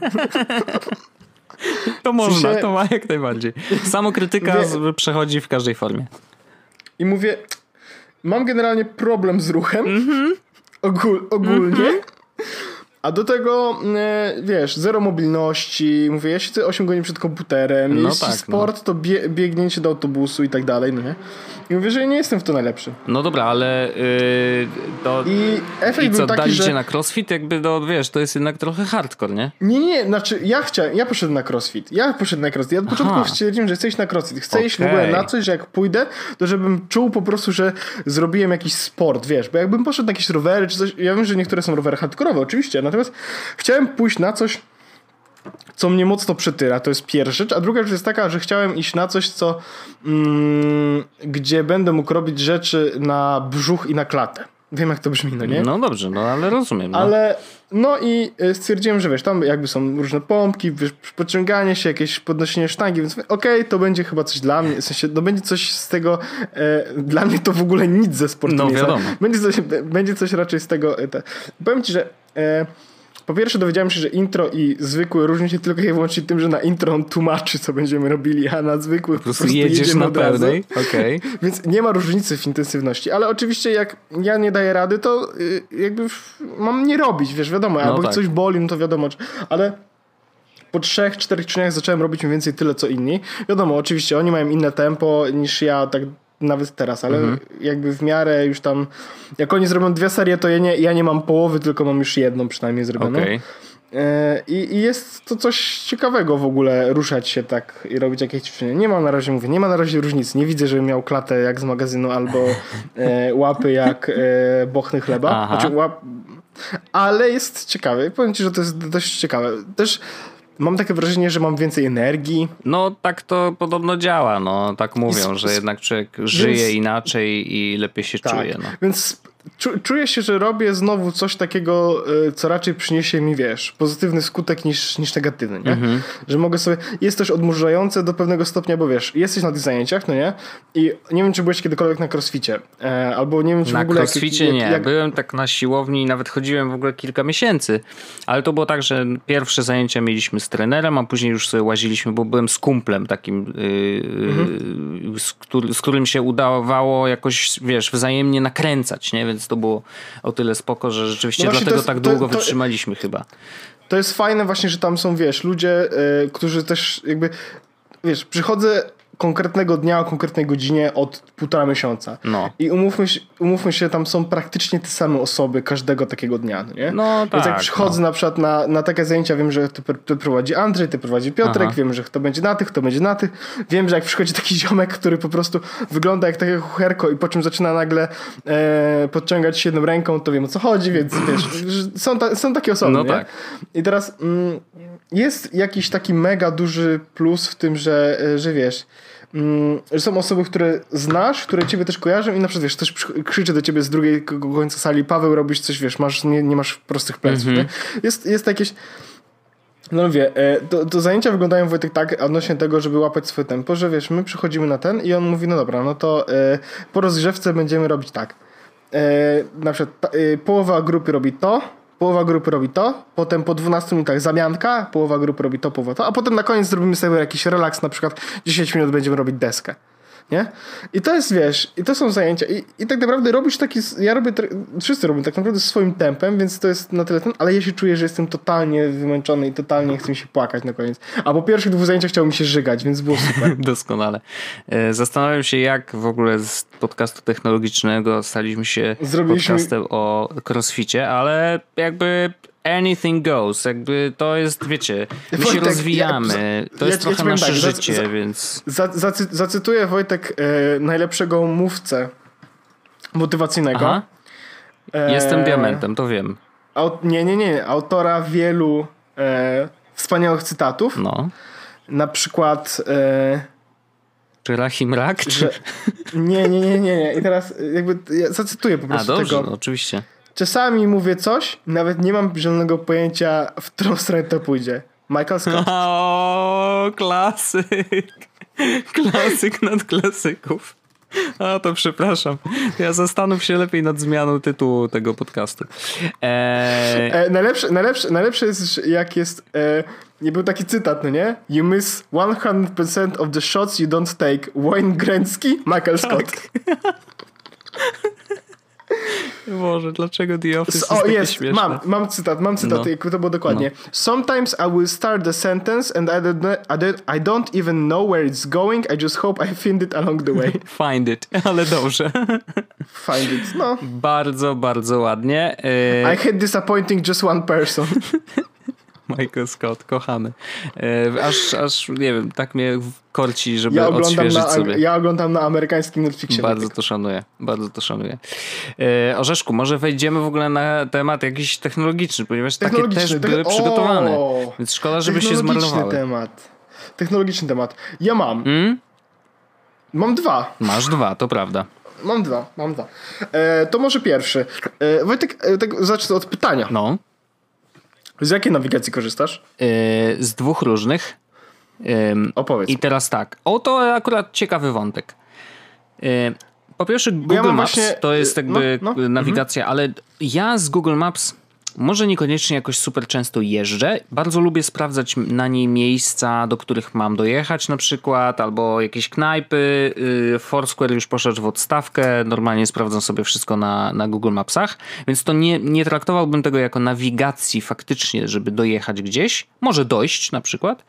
To można, to ma jak najbardziej. Samokrytyka mówię, przechodzi w każdej formie. I mówię, mam generalnie problem z ruchem. Mm -hmm. Ogól, ogólnie. Mm -hmm. A do tego, e, wiesz, zero mobilności, mówię, ja siedzę 8 godzin przed komputerem, no jeśli tak, sport, no. to bie, biegnięcie do autobusu i tak dalej, no nie? I mówię, że ja nie jestem w to najlepszy. No dobra, ale yy, to, I efekt i co, był taki, dali że... na crossfit? Jakby, no wiesz, to jest jednak trochę hardcore, nie? Nie, nie, znaczy ja chciałem, ja poszedłem na crossfit. Ja poszedłem na crossfit. Ja od początku Aha. stwierdziłem, że chcę iść na crossfit. Chcę okay. iść w ogóle na coś, że jak pójdę, to żebym czuł po prostu, że zrobiłem jakiś sport, wiesz, bo jakbym poszedł na jakieś rowery czy coś, ja wiem, że niektóre są rowery hardkorowe, oczywiście, natomiast chciałem pójść na coś, co mnie mocno przytyra, to jest pierwsza rzecz, a druga rzecz jest taka, że chciałem iść na coś, co mm, gdzie będę mógł robić rzeczy na brzuch i na klatę. Wiem, jak to brzmi, no nie? No dobrze, no ale rozumiem. No. Ale no i e, stwierdziłem, że wiesz, tam jakby są różne pompki, wiesz, podciąganie się, jakieś podnoszenie sztangi, więc okej, okay, to będzie chyba coś dla mnie, w sensie, no będzie coś z tego, e, dla mnie to w ogóle nic ze sportu no, wiadomo. Będzie coś, będzie coś raczej z tego, e, te. powiem ci, że e, po pierwsze dowiedziałem się, że intro i zwykłe różni się tylko i wyłącznie tym, że na intro on tłumaczy, co będziemy robili, a na zwykłych po prostu, po jedziesz na pełnej. Okay. Więc nie ma różnicy w intensywności. Ale oczywiście jak ja nie daję rady, to y, jakby mam nie robić, wiesz, wiadomo. No albo tak. coś boli, no to wiadomo. Ale po trzech, czterech czynach zacząłem robić mniej więcej tyle, co inni. Wiadomo, oczywiście oni mają inne tempo niż ja, tak nawet teraz, ale mhm. jakby w miarę już tam, jak oni zrobią dwie serie, to ja nie, ja nie mam połowy, tylko mam już jedną przynajmniej zrobioną. Okay. E, I, I, jest to coś ciekawego w ogóle ruszać się tak i robić jakieś ćwiczenia. Nie ma na razie, mówię, nie ma na razie różnicy. Nie widzę, żebym miał klatę jak z magazynu albo e, łapy jak e, bochny chleba. Znaczy, łap... Ale jest ciekawe. Powiem ci, że to jest dość ciekawe. Też mam takie wrażenie, że mam więcej energii. No tak to podobno działa, no tak mówią, że jednak człowiek żyje więc, inaczej i lepiej się tak, czuje. No. Więc czuję się, że robię znowu coś takiego, e, co raczej przyniesie mi, wiesz, pozytywny skutek niż, niż negatywny, nie? Mhm. Że mogę sobie, jest też odmurzające do pewnego stopnia, bo wiesz, jesteś na tych zajęciach, no nie? I nie wiem, czy byłeś kiedykolwiek na crossficie, e, albo nie wiem, czy na w ogóle... Na crossficie jak, jak, nie, jak... byłem tak na siłowni i nawet chodziłem w ogóle kilka miesięcy, ale to było tak, że pierwsze zajęcia mieliśmy z trenerem, a później już sobie łaziliśmy, bo byłem z kumplem takim, yy, mhm. z, który, z którym się udawało jakoś, wiesz, wzajemnie nakręcać, nie? Więc to było o tyle spoko, że rzeczywiście no dlatego jest, tak długo to, to, wytrzymaliśmy chyba. To jest fajne właśnie, że tam są, wiesz, ludzie, yy, którzy też jakby, wiesz, przychodzę konkretnego dnia o konkretnej godzinie od półtora miesiąca. No. I umówmy się, umówmy się, tam są praktycznie te same osoby każdego takiego dnia, no nie? No tak. Więc jak tak, przychodzę no. na przykład na, na takie zajęcia, wiem, że to, to prowadzi Andrzej, to prowadzi Piotrek, Aha. wiem, że to będzie na tych, to będzie na tych. Wiem, że jak przychodzi taki ziomek, który po prostu wygląda jak takie chucherko i po czym zaczyna nagle e, podciągać się jedną ręką, to wiem o co chodzi, więc wiesz, są, ta, są takie osoby, no nie? tak. I teraz mm, jest jakiś taki mega duży plus w tym, że, e, że wiesz, Mm, że są osoby, które znasz, które ciebie też kojarzą i na przykład, wiesz, ktoś krzyczy do ciebie z drugiej końca sali, Paweł, robisz coś, wiesz, masz, nie, nie masz prostych pleców. Mm -hmm. Jest, jest jakieś... No mówię, e, to, to, zajęcia wyglądają Wojtek tak odnośnie tego, żeby łapać swoje tempo, że wiesz, my przychodzimy na ten i on mówi, no dobra, no to e, po rozgrzewce będziemy robić tak. E, na przykład połowa grupy robi to, połowa grupy robi to, potem po 12 minutach zamianka, połowa grupy robi to, połowa to, a potem na koniec zrobimy sobie jakiś relaks, na przykład 10 minut będziemy robić deskę nie? I to jest, wiesz, i to są zajęcia i, i tak naprawdę robisz taki, ja robię, wszyscy robią tak naprawdę swoim tempem, więc to jest na tyle ten, ale ja się czuję, że jestem totalnie wymęczony i totalnie chcę mi się płakać na koniec. A po pierwszych dwóch zajęciach chciało mi się żygać, więc było super. Doskonale. E, zastanawiam się, jak w ogóle z podcastu technologicznego staliśmy się Zrobiliśmy... podcastem o crossficie, ale jakby anything goes. Jakby to jest, wiecie, my Wojtek, się rozwijamy. Ja, to jest ja, trochę ja nasze tak, życie, więc... Za, zacytuję Wojtek e, najlepszego mówcę motywacyjnego. Aha. Jestem e, diamentem, to wiem. Aut, nie, nie, nie. Autora wielu e, wspaniałych cytatów. No. Na przykład. E, czy Rahim Rak? Czy... Że, nie, nie, nie, nie, nie. I teraz jakby ja zacytuję po prostu A, dobrze, tego. No, oczywiście. Czasami mówię coś, nawet nie mam zielonego pojęcia, w którą stronę to pójdzie. Michael Scott. O, klasyk. Klasyk nad klasyków. A to przepraszam. Ja zastanów się lepiej nad zmianą tytułu tego podcastu. Eee... E, najlepsze, najlepsze, najlepsze jest, jak jest. E, nie był taki cytat, no nie? You miss 100% of the shots you don't take. Wayne Gretzky, Michael Scott. Tak. Boże, dlaczego The Office jest o, jest, śmieszne? mam, mam cytat, mam cytat, no. to było dokładnie. No. Sometimes I will start the sentence and I don't, I, don't, I don't even know where it's going, I just hope I find it along the way. Find it, ale dobrze. Find it, no. Bardzo, bardzo ładnie. I hate disappointing just one person. Michael Scott, kochany. E, aż, aż, nie wiem, tak mnie korci, żeby ja odświeżyć na, sobie. Ja oglądam na amerykańskim Netflixie. Bardzo to szanuję, bardzo to szanuję. E, Orzeszku, może wejdziemy w ogóle na temat jakiś technologiczny, ponieważ takie też były przygotowane. Więc szkoda, żeby się zmarnowały. temat. Technologiczny temat. Ja mam. Hmm? Mam dwa. Masz dwa, to prawda. Mam dwa, mam dwa. E, to może pierwszy. E, Wojtek, e, tak zacznę od pytania. No. Z jakiej nawigacji korzystasz? Yy, z dwóch różnych. Yy, Opowiedz. I teraz tak. O, to akurat ciekawy wątek. Yy, po pierwsze, Google ja Maps właśnie... to jest jakby no, no. nawigacja, mhm. ale ja z Google Maps może niekoniecznie jakoś super często jeżdżę. Bardzo lubię sprawdzać na niej miejsca, do których mam dojechać na przykład, albo jakieś knajpy. Y, Foursquare już poszedł w odstawkę, normalnie sprawdzam sobie wszystko na, na Google Mapsach, więc to nie, nie traktowałbym tego jako nawigacji faktycznie, żeby dojechać gdzieś. Może dojść na przykład,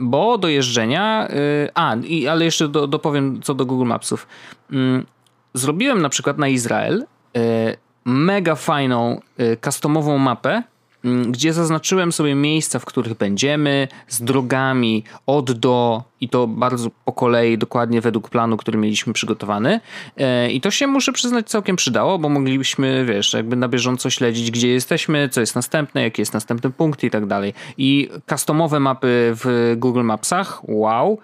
bo do jeżdżenia... Y, a, ale jeszcze do, dopowiem co do Google Mapsów. Mm, zrobiłem na przykład na Izrael y, mega fajną, y, customową mapę, mm, gdzie zaznaczyłem sobie miejsca, w których będziemy, z drogami od do i to bardzo po kolei, dokładnie według planu, który mieliśmy przygotowany. E, I to się, muszę przyznać, całkiem przydało, bo moglibyśmy, wiesz, jakby na bieżąco śledzić, gdzie jesteśmy, co jest następne, jaki jest następny punkt i tak dalej. I customowe mapy w Google Mapsach, wow.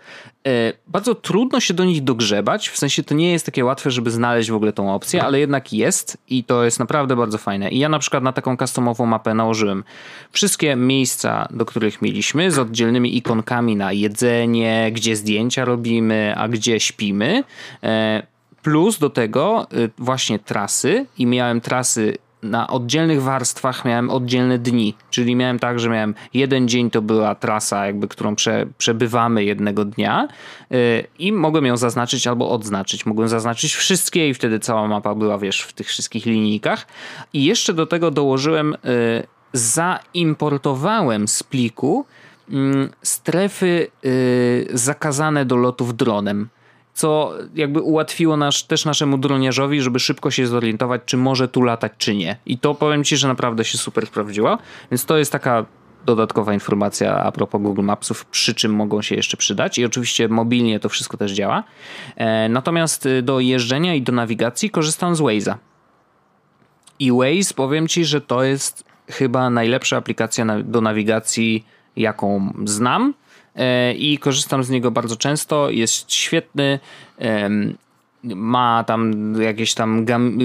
E, bardzo trudno się do nich dogrzebać, w sensie to nie jest takie łatwe, żeby znaleźć w ogóle tą opcję, ale jednak jest i to jest naprawdę bardzo fajne. I ja na przykład na taką customową mapę nałożyłem wszystkie miejsca, do których mieliśmy, z oddzielnymi ikonkami na jedzenie, gdzie zdjęcia robimy, a gdzie śpimy. E, plus do tego y, właśnie trasy i miałem trasy na oddzielnych warstwach miałem oddzielne dni, czyli miałem tak, że miałem jeden dzień to była trasa, jakby którą prze, przebywamy jednego dnia yy, i mogłem ją zaznaczyć albo odznaczyć. Mogłem zaznaczyć wszystkie i wtedy cała mapa była, wiesz, w tych wszystkich linijkach. I jeszcze do tego dołożyłem, yy, zaimportowałem z pliku Mm, strefy y, zakazane do lotów dronem co jakby ułatwiło nasz, też naszemu droniarzowi, żeby szybko się zorientować, czy może tu latać, czy nie. I to powiem Ci, że naprawdę się super sprawdziło. Więc to jest taka dodatkowa informacja a propos Google Mapsów, przy czym mogą się jeszcze przydać. I oczywiście mobilnie to wszystko też działa. E, natomiast y, do jeżdżenia i do nawigacji korzystam z Waze'a. I Waze, powiem Ci, że to jest chyba najlepsza aplikacja do nawigacji jaką znam i korzystam z niego bardzo często. Jest świetny. Ma tam jakieś tam gam,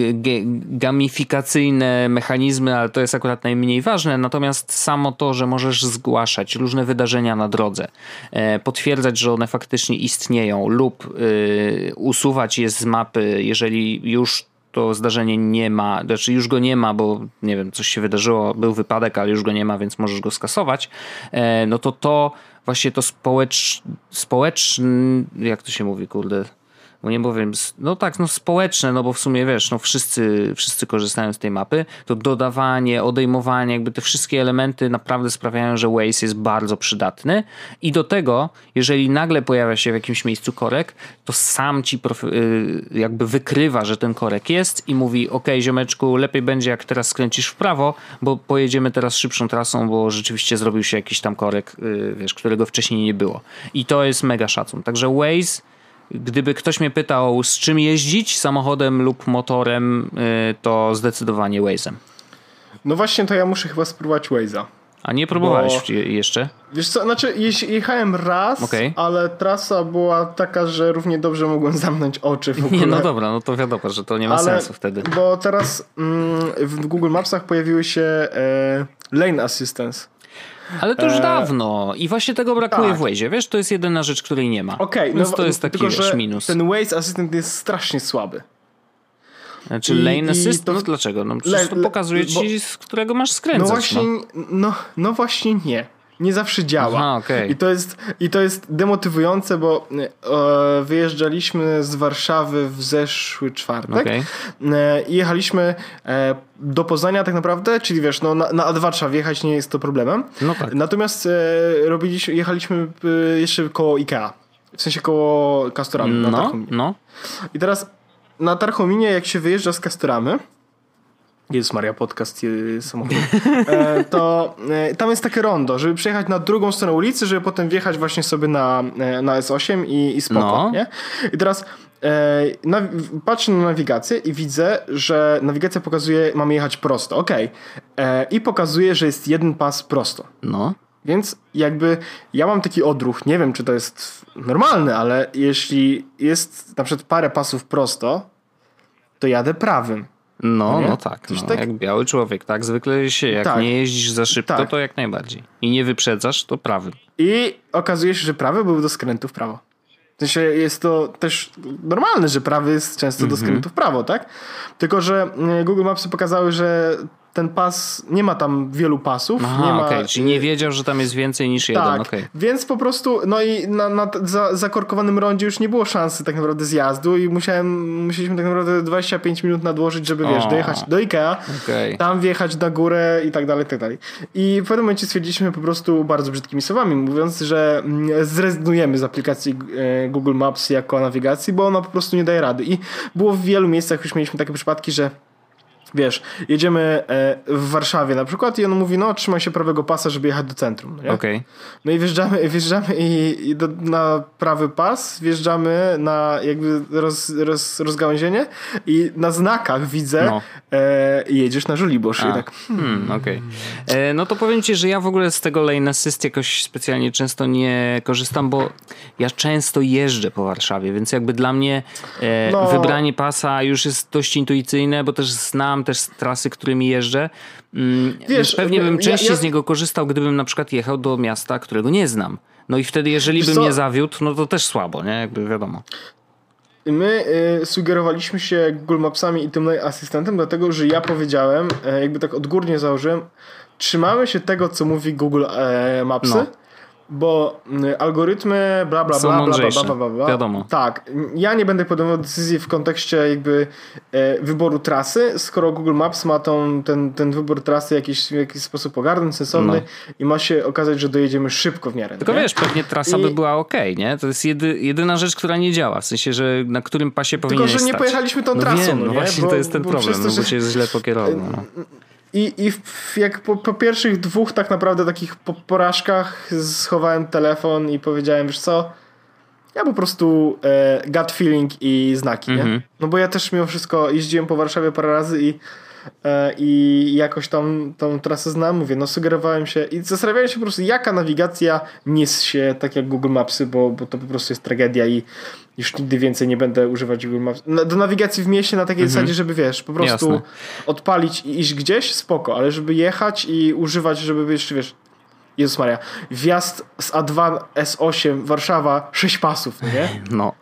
gamifikacyjne mechanizmy, ale to jest akurat najmniej ważne. Natomiast samo to, że możesz zgłaszać różne wydarzenia na drodze, e, potwierdzać, że one faktycznie istnieją, lub e, usuwać je z mapy, jeżeli już to zdarzenie nie ma, znaczy już go nie ma, bo nie wiem, coś się wydarzyło, był wypadek, ale już go nie ma, więc możesz go skasować, e, no to to właśnie to społecz, społeczny, jak to się mówi, kurde, bo nie powiem, no tak, no społeczne, no bo w sumie wiesz, no wszyscy, wszyscy korzystają z tej mapy, to dodawanie, odejmowanie, jakby te wszystkie elementy naprawdę sprawiają, że Waze jest bardzo przydatny i do tego, jeżeli nagle pojawia się w jakimś miejscu korek, to sam ci y, jakby wykrywa, że ten korek jest i mówi, ok, ziomeczku, lepiej będzie jak teraz skręcisz w prawo, bo pojedziemy teraz szybszą trasą, bo rzeczywiście zrobił się jakiś tam korek, y, wiesz, którego wcześniej nie było. I to jest mega szacun. Także Waze gdyby ktoś mnie pytał, z czym jeździć, samochodem lub motorem, y, to zdecydowanie Waze'em. No właśnie, to ja muszę chyba spróbować Waze'a. A nie próbowałeś Bo... jeszcze? Wiesz co, znaczy jechałem raz, okay. ale trasa była taka, że równie dobrze mogłem zamknąć oczy w ogóle. Nie, no dobra, no to wiadomo, że to nie ma ale, sensu wtedy. Bo teraz mm, w Google Mapsach pojawiły się e, Lane Assistance. Ale to już e... dawno i właśnie tego brakuje tak. w Waze. Wiesz, to jest jedyna rzecz, której nie ma. Okej, okay, no, to jest taki tylko, wiesz, minus. Ten Waze Assistant jest strasznie słaby. Znaczy I, lane assist? To, no, dlaczego? No przecież to pokazuje ci, z którego masz skręcać. No właśnie, no. No, no właśnie nie. Nie zawsze działa. Aha, okay. I, to jest, I to jest demotywujące, bo e, wyjeżdżaliśmy z Warszawy w zeszły czwartek okay. e, i jechaliśmy e, do Poznania tak naprawdę, czyli wiesz, no, na, na A2 trzeba wjechać, nie jest to problemem. No tak. Natomiast e, robiliśmy, jechaliśmy e, jeszcze koło Ikea. W sensie koło Castoramy no, No. I teraz na Tarchominie, jak się wyjeżdża z Kastoramy, jest Maria Podcast samochodu, e, to e, tam jest takie rondo, żeby przejechać na drugą stronę ulicy, żeby potem wjechać właśnie sobie na, e, na S8 i, i spoko, no. nie? I teraz na, patrzę na nawigację i widzę, że nawigacja pokazuje, mamy jechać prosto, ok. I pokazuje, że jest jeden pas prosto. No. Więc jakby ja mam taki odruch, nie wiem czy to jest normalne, ale jeśli jest na przykład parę pasów prosto, to jadę prawym. No, no tak, no, tak. Jak biały człowiek, tak? Zwykle się, jak tak. nie jeździsz za szybko, tak. to jak najbardziej. I nie wyprzedzasz, to prawym. I okazuje się, że prawy był do skrętu w prawo. W sensie jest to też normalne, że prawy jest często do mhm. skrętu w prawo, tak? Tylko, że mm, Google Mapsy pokazały, że ten pas, nie ma tam wielu pasów. Aha, nie ma... Okay. Czyli nie wiedział, że tam jest więcej niż jeden. Tak, okay. więc po prostu, no i na, na za, zakorkowanym rondzie już nie było szansy tak naprawdę zjazdu i musiałem, musieliśmy tak naprawdę 25 minut nadłożyć, żeby wiesz, dojechać do Ikea, okay. tam wjechać na górę i tak dalej, i tak dalej. I w pewnym momencie stwierdziliśmy po prostu bardzo brzydkimi słowami, mówiąc, że mm, zrezygnujemy z aplikacji e, Google Maps jako nawigacji, bo ona po prostu nie daje rady. I było w wielu miejscach, już mieliśmy takie przypadki, że wiesz, jedziemy e, w Warszawie na przykład i on mówi, no trzymaj się prawego pasa, żeby jechać do centrum. No, okay. no i wjeżdżamy, wjeżdżamy i, i do, na prawy pas, wjeżdżamy na jakby roz, roz, rozgałęzienie i na znakach widzę no. e, jedziesz na Żoliborz. I tak, hmm. hmm okay. e, no to powiem ci, że ja w ogóle z tego lane assist jakoś specjalnie często nie korzystam, bo ja często jeżdżę po Warszawie, więc jakby dla mnie e, no. wybranie pasa już jest dość intuicyjne, bo też znam też trasy, którymi jeżdżę. Mm, Wiesz, pewnie bym częściej ja, ja... z niego korzystał, gdybym na przykład jechał do miasta, którego nie znam. No i wtedy, jeżeli bym nie zawiódł, no to też słabo, nie? Jakby wiadomo. My y, sugerowaliśmy się Google Mapsami i tym asystentem, dlatego że ja powiedziałem, y, jakby tak odgórnie założyłem, trzymamy się tego, co mówi Google y, Mapsy. No bo mm, algorytmy bla bla bla bla, bla bla bla bla Wiadomo. Tak, ja nie będę podejmował decyzji w kontekście jakby e, wyboru trasy, skoro Google Maps ma tą, ten, ten wybór trasy jakiś, w jakiś sposób ogarnąć, sensowny no. i ma się okazać, że dojedziemy szybko w miarę. Tylko nie? wiesz, pewnie trasa I... by była ok, nie? To jest jedy, jedyna rzecz, która nie działa, w sensie, że na którym pasie powinien Tylko, że nie stać. pojechaliśmy tą no trasą. Wiem, no, no właśnie bo, to jest ten problem, to, no, bo się źle pokierował. No. I, i w, jak po, po, pierwszych dwóch tak naprawdę takich po, porażkach schowałem telefon i powiedziałem, wiesz co, ja po prostu e, gut feeling i znaki, mm -hmm. nie? Mhm. No bo ja też mimo wszystko jeździłem po Warszawie parę razy i E, i jakoś tam tą trasę znam, mówię, no sugerowałem się i zastanawiałem się po prostu jaka nawigacja niesie się tak jak Google Mapsy, bo, bo to po prostu jest tragedia i już nigdy więcej nie będę używać Google Maps. Do nawigacji w mieście na takiej mhm. zasadzie, żeby wiesz, po prostu Jasne. odpalić i iść gdzieś, spoko, ale żeby jechać i używać, żeby jeszcze wiesz, Jezus Maria, wjazd z A2 S8 Warszawa 6 pasów, nie? No.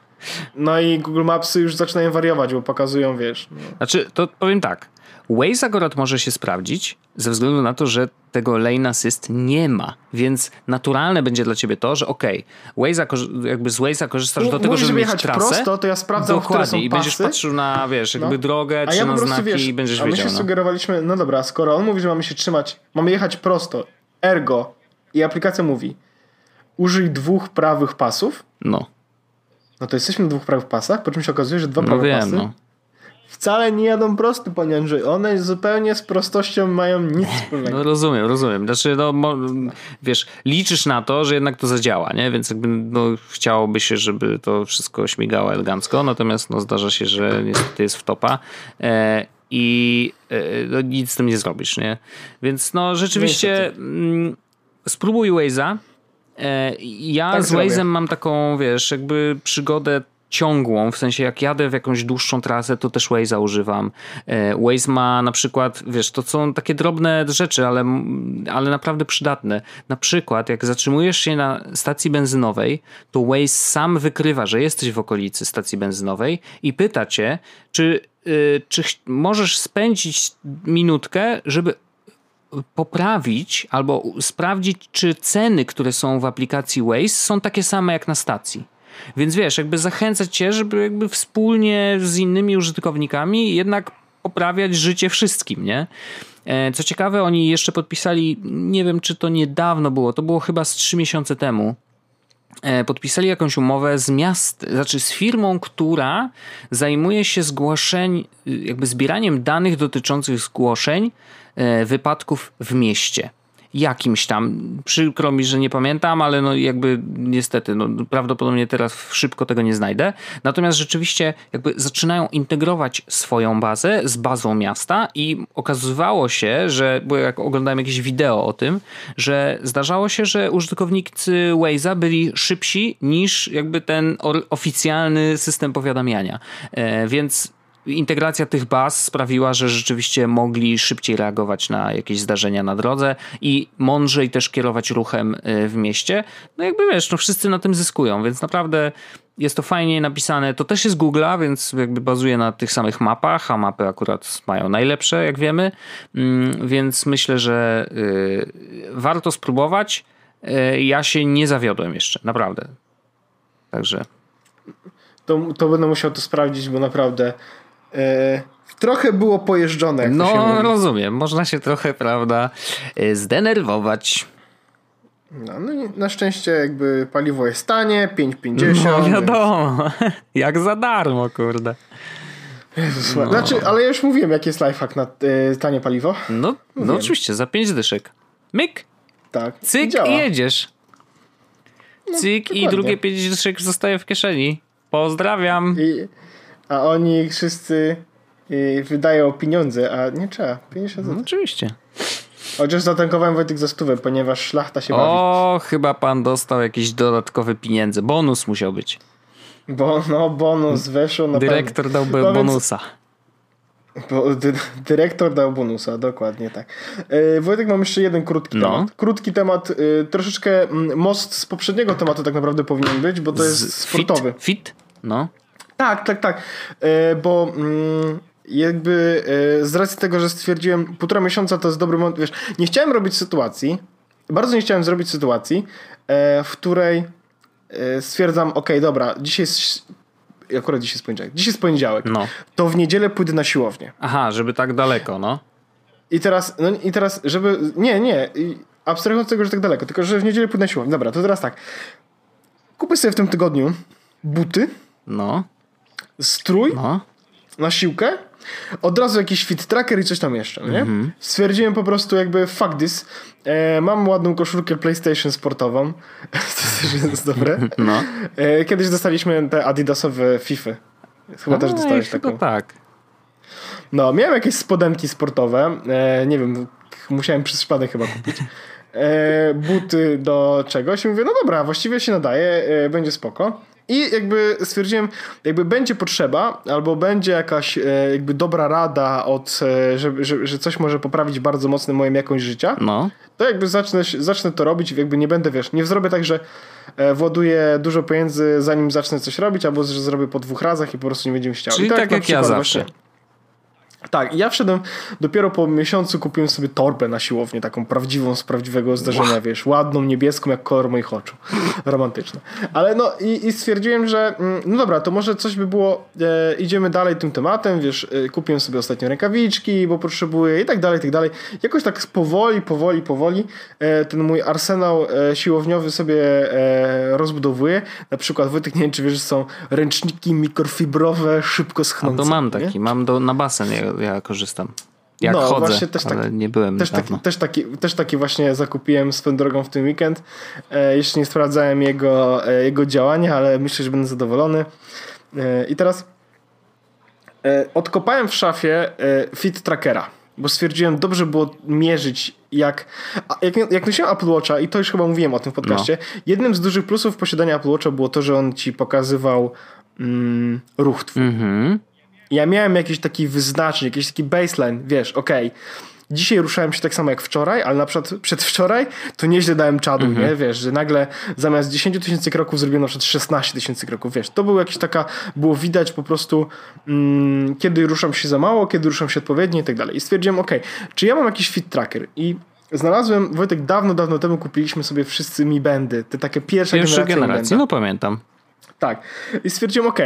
No i Google Mapsy już zaczynają wariować, bo pokazują, wiesz. No. Znaczy, to powiem tak. Waze akurat może się sprawdzić ze względu na to, że tego lane assist nie ma, więc naturalne będzie dla ciebie to, że okej, okay, Waze'a, jakby z Waze'a korzystasz do tego, żeby, mieć trasę. prosto, to ja sprawdzam, Dokładnie, które są i będziesz patrzył na, wiesz, jakby no. drogę, czy ja na znaki wiesz, i będziesz a wiedział. A my się no. sugerowaliśmy, no dobra, skoro on mówi, że mamy się trzymać, mamy jechać prosto, ergo i aplikacja mówi użyj dwóch prawych pasów. No. No to jesteśmy na dwóch prawych pasach, po czym się okazuje, że dwa no prawe wiem, pasy no wcale nie jadą prosto, panie Andrzej. One zupełnie z prostością mają nic wspólnego. No rozumiem, rozumiem. Znaczy, no, wiesz, liczysz na to, że jednak to zadziała, nie? Więc jakby no, chciałoby się, żeby to wszystko śmigało elegancko, natomiast no, zdarza się, że niestety jest w topa. E, i e, no, nic z tym nie zrobisz, nie? Więc no rzeczywiście mm, spróbuj Waze'a. E, ja tak z Waze'em mam taką, wiesz, jakby przygodę ciągłą, w sensie jak jadę w jakąś dłuższą trasę, to też Waze'a używam. E, Waze ma na przykład, wiesz, to są takie drobne rzeczy, ale, ale naprawdę przydatne. Na przykład jak zatrzymujesz się na stacji benzynowej, to Waze sam wykrywa, że jesteś w okolicy stacji benzynowej i pyta cię, czy, y, czy możesz spędzić minutkę, żeby poprawić albo sprawdzić, czy ceny, które są w aplikacji Waze są takie same jak na stacji. Więc wiesz, jakby zachęcać cię, żeby jakby wspólnie z innymi użytkownikami jednak poprawiać życie wszystkim, nie? E, co ciekawe, oni jeszcze podpisali, nie wiem czy to niedawno było, to było chyba z trzy miesiące temu, e, podpisali jakąś umowę z miast, znaczy z firmą, która zajmuje się zgłoszeń, jakby zbieraniem danych dotyczących zgłoszeń e, wypadków w mieście jakimś tam. Przykro mi, że nie pamiętam, ale no jakby niestety, no prawdopodobnie teraz szybko tego nie znajdę. Natomiast rzeczywiście jakby zaczynają integrować swoją bazę z bazą miasta i okazywało się, że, bo jak oglądałem jakieś wideo o tym, że zdarzało się, że użytkownicy Waze'a byli szybsi niż jakby ten oficjalny system powiadamiania. E, więc integracja tych baz sprawiła, że rzeczywiście mogli szybciej reagować na jakieś zdarzenia na drodze i mądrzej też kierować ruchem y, w mieście. No jakby wiesz, no wszyscy na tym zyskują, więc naprawdę jest to fajnie napisane. To też jest Google'a, więc jakby bazuje na tych samych mapach, a mapy akurat mają najlepsze, jak wiemy, mm, więc myślę, że y, warto spróbować. Y, ja się nie zawiodłem jeszcze, naprawdę. Także. To, to będę musiał to sprawdzić, bo naprawdę trochę było pojeżdżone. Jak no, rozumiem. Można się trochę, prawda, e, zdenerwować. No, no na szczęście jakby paliwo jest tanie, 5,50. No wiadomo, więc... jak za darmo, kurde. Jezus, no. Znaczy, ale ja już mówiłem, jaki jest lifehack na y, tanie paliwo. No, no oczywiście, za 5 dyszek. Myk. Tak. Cyk i, i jedziesz. No, Cyk i drugie 5 dyszek zostaje w kieszeni. Pozdrawiam. I, a oni wszyscy y, wydają pieniądze, a nie trzeba. 50 zł. No, oczywiście. Chociaż zatankowałem Wojtek za stówę, ponieważ szlachta się bawi. O, chyba pan dostał jakiś dodatkowy pieniądze. Bonus musiał być. Bo, no, bonus weszło na Dyrektor dał no bonusa. Bo, dy, dyrektor dał bonusa, dokładnie tak. Yy, Wojtek, mam jeszcze jeden krótki no. temat. Krótki temat, yy, troszeczkę mm, most z poprzedniego tematu tak naprawdę powinien być, bo to z jest sportowy. Fit? fit? No. Tak, tak, tak. E, bo mm, jakby e, z racji tego, że stwierdziłem półtora miesiąca to jest dobry moment, wiesz, nie chciałem robić sytuacji, bardzo nie chciałem zrobić sytuacji, e, w której stwierdzam, ok, dobra, dzisiaj jest akurat dzisiaj jest poniedziałek. Dzisiaj jest poniedziałek. No. To w niedzielę pójdę na siłownię. Aha, żeby tak daleko, no. I teraz, no i teraz, żeby. Nie, nie. Abstrahując od tego, że tak daleko, tylko że w niedzielę pójdę na siłownię. Dobra, to teraz tak. Kupię sobie w tym tygodniu buty. No strój no. na siłkę, od razu jakiś fit tracker i coś tam jeszcze, nie? -hmm. Stwierdziłem po prostu jakby fuck this. E, mam ładną koszulkę PlayStation sportową. to też jest dobre. No. E, kiedyś dostaliśmy te adidasowe FIFA. Chyba A, też dostałeś taką. tak. No, miałem jakieś spodenki sportowe. E, nie wiem, musiałem przez przypadek chyba kupić. E, buty do czegoś i mówię, no dobra, właściwie się nadaje, e, będzie spoko. I jakby stwierdziłem, jakby będzie potrzeba, albo będzie jakaś e, jakby dobra rada od, e, że, że, że coś może poprawić bardzo mocno moją jakość życia, no. to jakby zacznę, zacznę to robić, jakby nie będę, wiesz, nie zrobię tak, że e, właduję dużo pieniędzy zanim zacznę coś robić, albo że zrobię po dwóch razach i po prostu nie będzie mi chciał. Czyli tak, tak jak ja zawsze. Właśnie, Tak, ja wszedłem dopiero po miesiącu kupiłem sobie torbę na siłownię, taką prawdziwą z prawdziwego zdarzenia, wow. wiesz, ładną, niebieską, jak kolor moich oczu. Romantyczne. Ale no i, i, stwierdziłem, że mm, no dobra, to może coś by było, e, idziemy dalej tym tematem, wiesz, e, kupiłem sobie ostatnio rękawiczki, bo potrzebuję i tak dalej, i tak dalej. Jakoś tak powoli, powoli, powoli e, ten mój arsenał e, siłowniowy sobie e, rozbudowuję. Na przykład, Wojtek, nie wiem, czy wiesz, są ręczniki mikrofibrowe, szybko schnące. A to mam taki, nie? mam do, na basen ja korzystam. Jak no, chodzę, właśnie też taki, nie byłem też taki, też, taki, też taki właśnie zakupiłem swoją drogą w tym weekend. E, jeszcze nie sprawdzałem jego, e, jego działania, ale myślę, że będę zadowolony. E, I teraz e, odkopałem w szafie e, fit trackera, bo stwierdziłem, dobrze było mierzyć jak, jak, jak nosiłem Apple Watcha i to już chyba mówiłem o tym w podcaście, no. jednym z dużych plusów posiadania Apple Watcha było to, że on ci pokazywał mm, ruch twój. Mm-hmm. Ja miałem jakiś taki wyznacznik, jakiś taki baseline, wiesz, okej. Okay. Dzisiaj ruszałem się tak samo jak wczoraj, ale na przykład przedwczoraj to nieźle dałem czadu, mm -hmm. nie? Wiesz, że nagle zamiast 10 tysięcy kroków zrobiłem na przykład 16 tysięcy kroków, wiesz. To był jakiś taka, było widać po prostu mm, kiedy ruszam się za mało, kiedy ruszam się odpowiednio i tak dalej. I stwierdziłem, ok, czy ja mam jakiś fit tracker i Znalazłem, Wojtek, dawno, dawno temu kupiliśmy sobie wszyscy Mi Bandy, te takie pierwsze Pierwsze generacji, no pamiętam. Tak. I stwierdziłem, ok,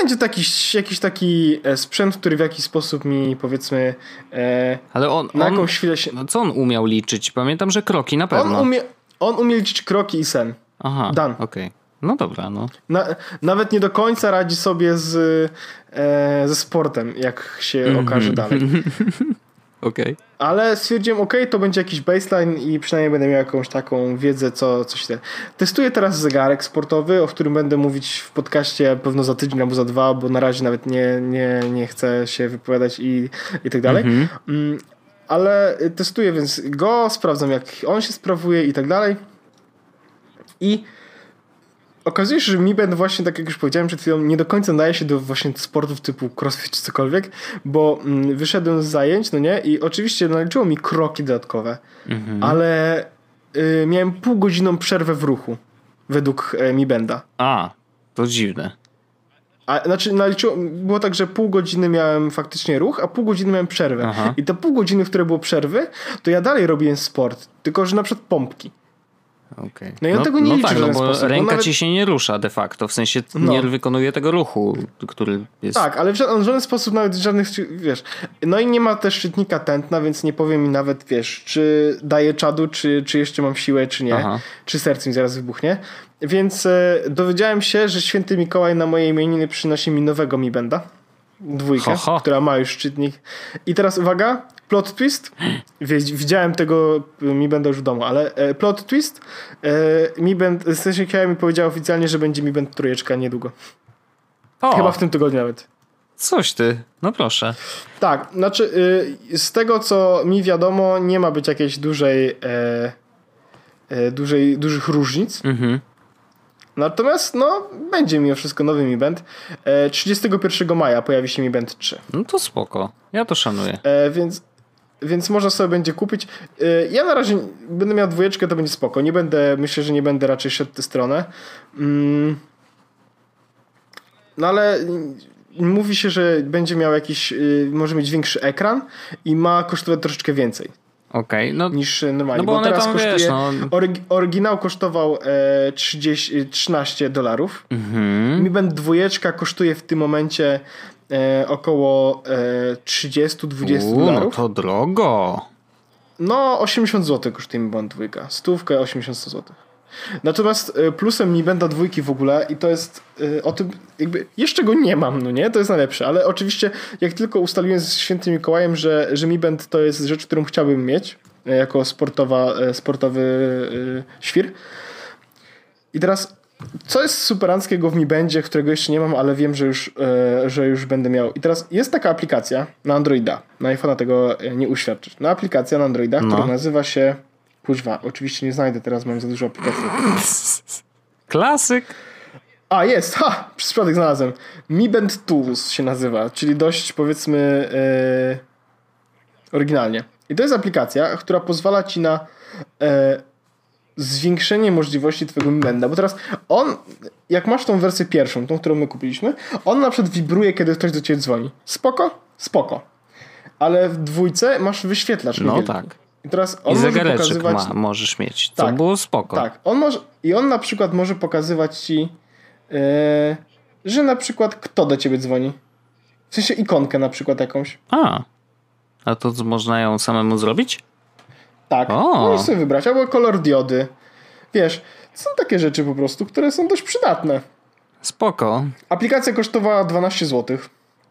będzie taki, jakiś taki e, sprzęt, który w jakiś sposób mi powiedzmy e, Ale on, na jakąś on, chwilę się... No co on umiał liczyć? Pamiętam, że kroki na pewno. On umie, on umie liczyć kroki i sen. Aha, Dan. okej. Okay. No dobra, no. Na, nawet nie do końca radzi sobie z, e, ze sportem, jak się mm -hmm. okaże dalej. Okay. Ale stwierdziłem, ok, to będzie jakiś baseline i przynajmniej będę miał jakąś taką wiedzę, co coś ten. Testuję teraz zegarek sportowy, o którym będę mówić w podcaście pewno za tydzień albo za dwa, bo na razie nawet nie, nie, nie chcę się wypowiadać i, i tak dalej. Mhm. Mm, ale testuję więc go, sprawdzam jak on się sprawuje i tak dalej. I okazuje się, że Mi Band właśnie, tak jak już powiedziałem przed chwilą, nie do końca daje się do właśnie sportów typu crossfit czy cokolwiek, bo mm, wyszedłem z zajęć, no nie, i oczywiście naliczyło mi kroki dodatkowe, mhm. ale y, miałem półgodzinną przerwę w ruchu według y, Mi Banda. A, to dziwne. A, znaczy naliczyło, było tak, że pół godziny miałem faktycznie ruch, a pół godziny miałem przerwę. Aha. I te pół godziny, w które było przerwy, to ja dalej robiłem sport, tylko że na przykład pompki. Okay. No i on no, tego nie no liczy tak, no bo sposób, ręka nawet... ci się nie rusza de facto, w sensie no. nie wykonuje tego ruchu, który jest... Tak, ale w żaden, w żaden sposób nawet żadnych, wiesz, no i nie ma też szczytnika tętna, więc nie powiem mi nawet, wiesz, czy daję czadu, czy, czy jeszcze mam siłę, czy nie, Aha. czy serce mi zaraz wybuchnie. Więc e, dowiedziałem się, że święty Mikołaj na mojej imieniny przynosi mi nowego Mi Benda dwójkę, ho, ho. która ma już szczytnik. I teraz uwaga, plot twist. Widziałem tego, mi będę już w domu, ale e, plot twist. E, mi będę, w sensie mi powiedział oficjalnie, że będzie mi będę trójeczka niedługo. O. Chyba w tym tygodniu nawet. Coś ty, no proszę. Tak, znaczy y, z tego co mi wiadomo, nie ma być jakiejś dużej, e, e, dużej dużych różnic. Mhm. Natomiast no, będzie mimo wszystko nowy Mi Band. E, 31 maja pojawi się Mi Band 3. No to spoko. Ja to szanuję. E, więc, więc można sobie będzie kupić. E, ja na razie będę miał dwójeczkę, to będzie spoko. Nie będę, myślę, że nie będę raczej szedł tę stronę. Mm. No ale mówi się, że będzie miał jakiś, y, może mieć większy ekran i ma kosztować troszeczkę więcej. Okej, okay, no. Niż normalnie. No bo, bo teraz tam, kosztuje. Wiesz, no... oryginał kosztował e, 30, 13 dolarów. Mhm. Mi Band dwójeczka kosztuje w tym momencie e, około e, 30-20 dolarów. No to drogo. No, 80 zł kosztuje Mi Band dwójka. Stówkę 80 zł. Natomiast e, plusem Mi Banda dwójki w ogóle i to jest e, o tym jakby jeszcze go nie mam, no nie? To jest najlepsze, ale oczywiście jak tylko ustaliłem z świętym Mikołajem, że, że Mi Band to jest rzecz, którą chciałbym mieć e, jako sportowa, sportowy świr. I teraz co jest superanckiego w Mi Bandzie, którego jeszcze nie mam, ale wiem, że już, że już będę miał. I teraz jest taka aplikacja na Androida. Na iPhone'a tego nie uświadczyć. Na aplikacja na Androida, no. która nazywa się Kuźwa, oczywiście nie znajdę, teraz mam za dużo aplikacji. Klasyk. A, jest, ha! Przez przypadek znalazłem. Mi Band Tools się nazywa, czyli dość powiedzmy yy, oryginalnie. I to jest aplikacja, która pozwala ci na yy, zwiększenie możliwości twojego Mi Banda, bo teraz on, jak masz tą wersję pierwszą, tą, którą my kupiliśmy, on na przykład wibruje, kiedy ktoś do ciebie dzwoni. Spoko? spoko. Ale w dwójce masz wyświetlacz No niewielki. tak. I teraz on I może pokazywać... ma, możesz mieć, co Tak, było spoko. Tak, on może, i on na przykład może pokazywać ci, e, że na przykład kto do ciebie dzwoni. W sensie ikonkę na przykład jakąś. A, a to można ją samemu zrobić? Tak, O. możesz sobie wybrać, albo kolor diody. Wiesz, są takie rzeczy po prostu, które są dość przydatne. Spoko. Aplikacja kosztowała 12 zł.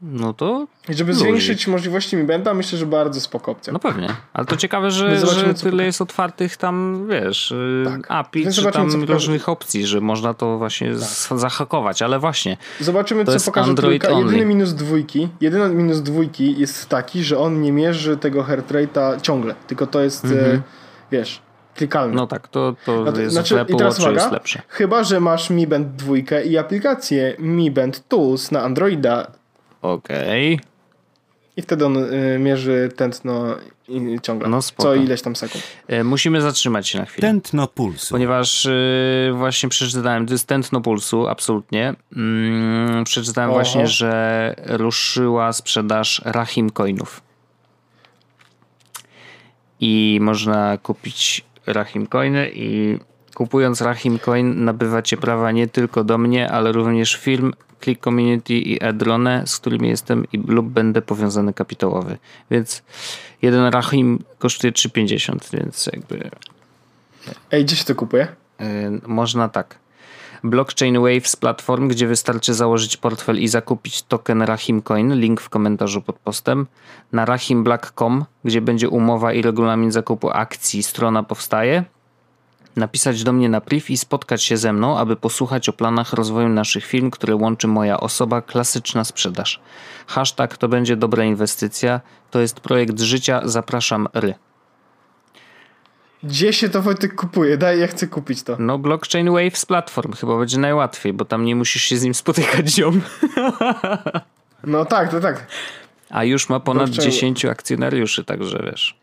No to I żeby Luzik. zwiększyć możliwości Mi Benda, myślę, że bardzo spoko opcja. No pewnie. Ale to ciekawe, że, że tyle jest otwartych tam, wiesz, y, Tak. API, Więc czy tam różnych opcji, że można to właśnie z- zahakować. Ale właśnie, Zobaczymy, co pokaże Android trójka. Jedyny minus dwójki, jedyny minus dwójki jest taki, że on nie mierzy tego heart rate'a ciągle, tylko to jest, e, wiesz, klikalne. Mhm. no tak, to, to No to- jest znaczy, Apple i teraz uwaga, jest lepsze. Chyba, że masz Mi Band 2 i aplikację Mi Band Tools na Androida Okej. i wtedy on y, mierzy tętno i, ciągle. No spoko. co ileś tam sekund. E, Musimy zatrzymać się na chwilę. Tętno pulsu. Ponieważ y, właśnie przeczytałem, to jest tętno pulsu, absolutnie. Mm, przeczytałem Oho. właśnie, że ruszyła sprzedaż Rahim Coinów. I można kupić Rahim Coiny i kupując Rahim Coin nabywacie prawa nie tylko do mnie, ale również firm Click Community i Edrone, z którymi jestem i, lub będę powiązany kapitałowy. Więc jeden Rahim kosztuje 3,50, więc jakby Ej, gdzie się to kupuje? Y, Można tak. Blockchain Waves platform, gdzie wystarczy założyć portfel i zakupić token Rahim Coin, link w komentarzu pod postem. Na rahimblack.com, gdzie będzie umowa i regulamin zakupu akcji, strona powstaje. Napisać do mnie na priv i spotkać się ze mną, aby posłuchać o planach rozwoju naszych firm, które łączy moja osoba, klasyczna sprzedaż. Hashtag to będzie dobra inwestycja, to jest projekt życia, zapraszam ry. Gdzie się to Wojtek kupuje? Daj, ja chcę kupić to. No, blockchain Waves platform chyba będzie najłatwiej, bo tam nie musisz się z nim spotykać ziom. No tak, to tak. A już ma ponad Blockchain- 10 akcjonariuszy, także wiesz.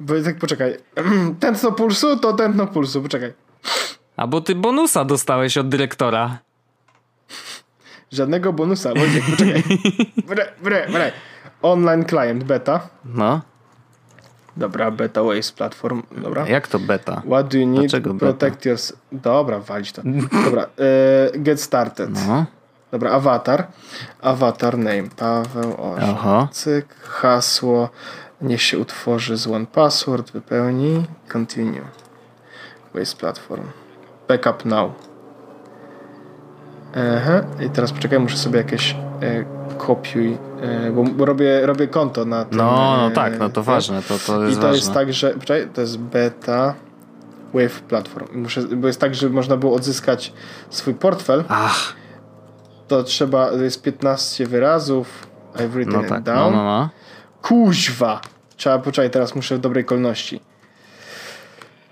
Wojtek, poczekaj. Tętno pulsu to tętno pulsu, poczekaj. A bo ty bonusa dostałeś od dyrektora. Żadnego bonusa, Wojtek, poczekaj. Bre, bre, bre. Online client beta. No, Dobra, beta Waves platform. Dobra. jak to beta? What do you need Dlaczego to beta? protect your... Dobra, walić to. Dobra, e, get started. No, Dobra, awatar. Awatar name. Paweł Orzech. Cyk. Hasło. Niech się utworzy z one password. Wypełni. Continue. Waste platform. Backup now. Aha. I teraz poczekaj, muszę sobie jakieś e, kopiuj, e, bo, robię, robię konto na tym. no, no e, tak, no to ważne, to, to I jest to ważne. jest tak, że poczekaj, to jest beta Wave Platform. I Muszę, bo jest tak, żeby można było odzyskać swój portfel, Ach, to trzeba, to jest 15 wyrazów. I've written no it tak, no, down. no, no. Kuźwa! Trzeba, poczekaj, teraz muszę w dobrej kolejności.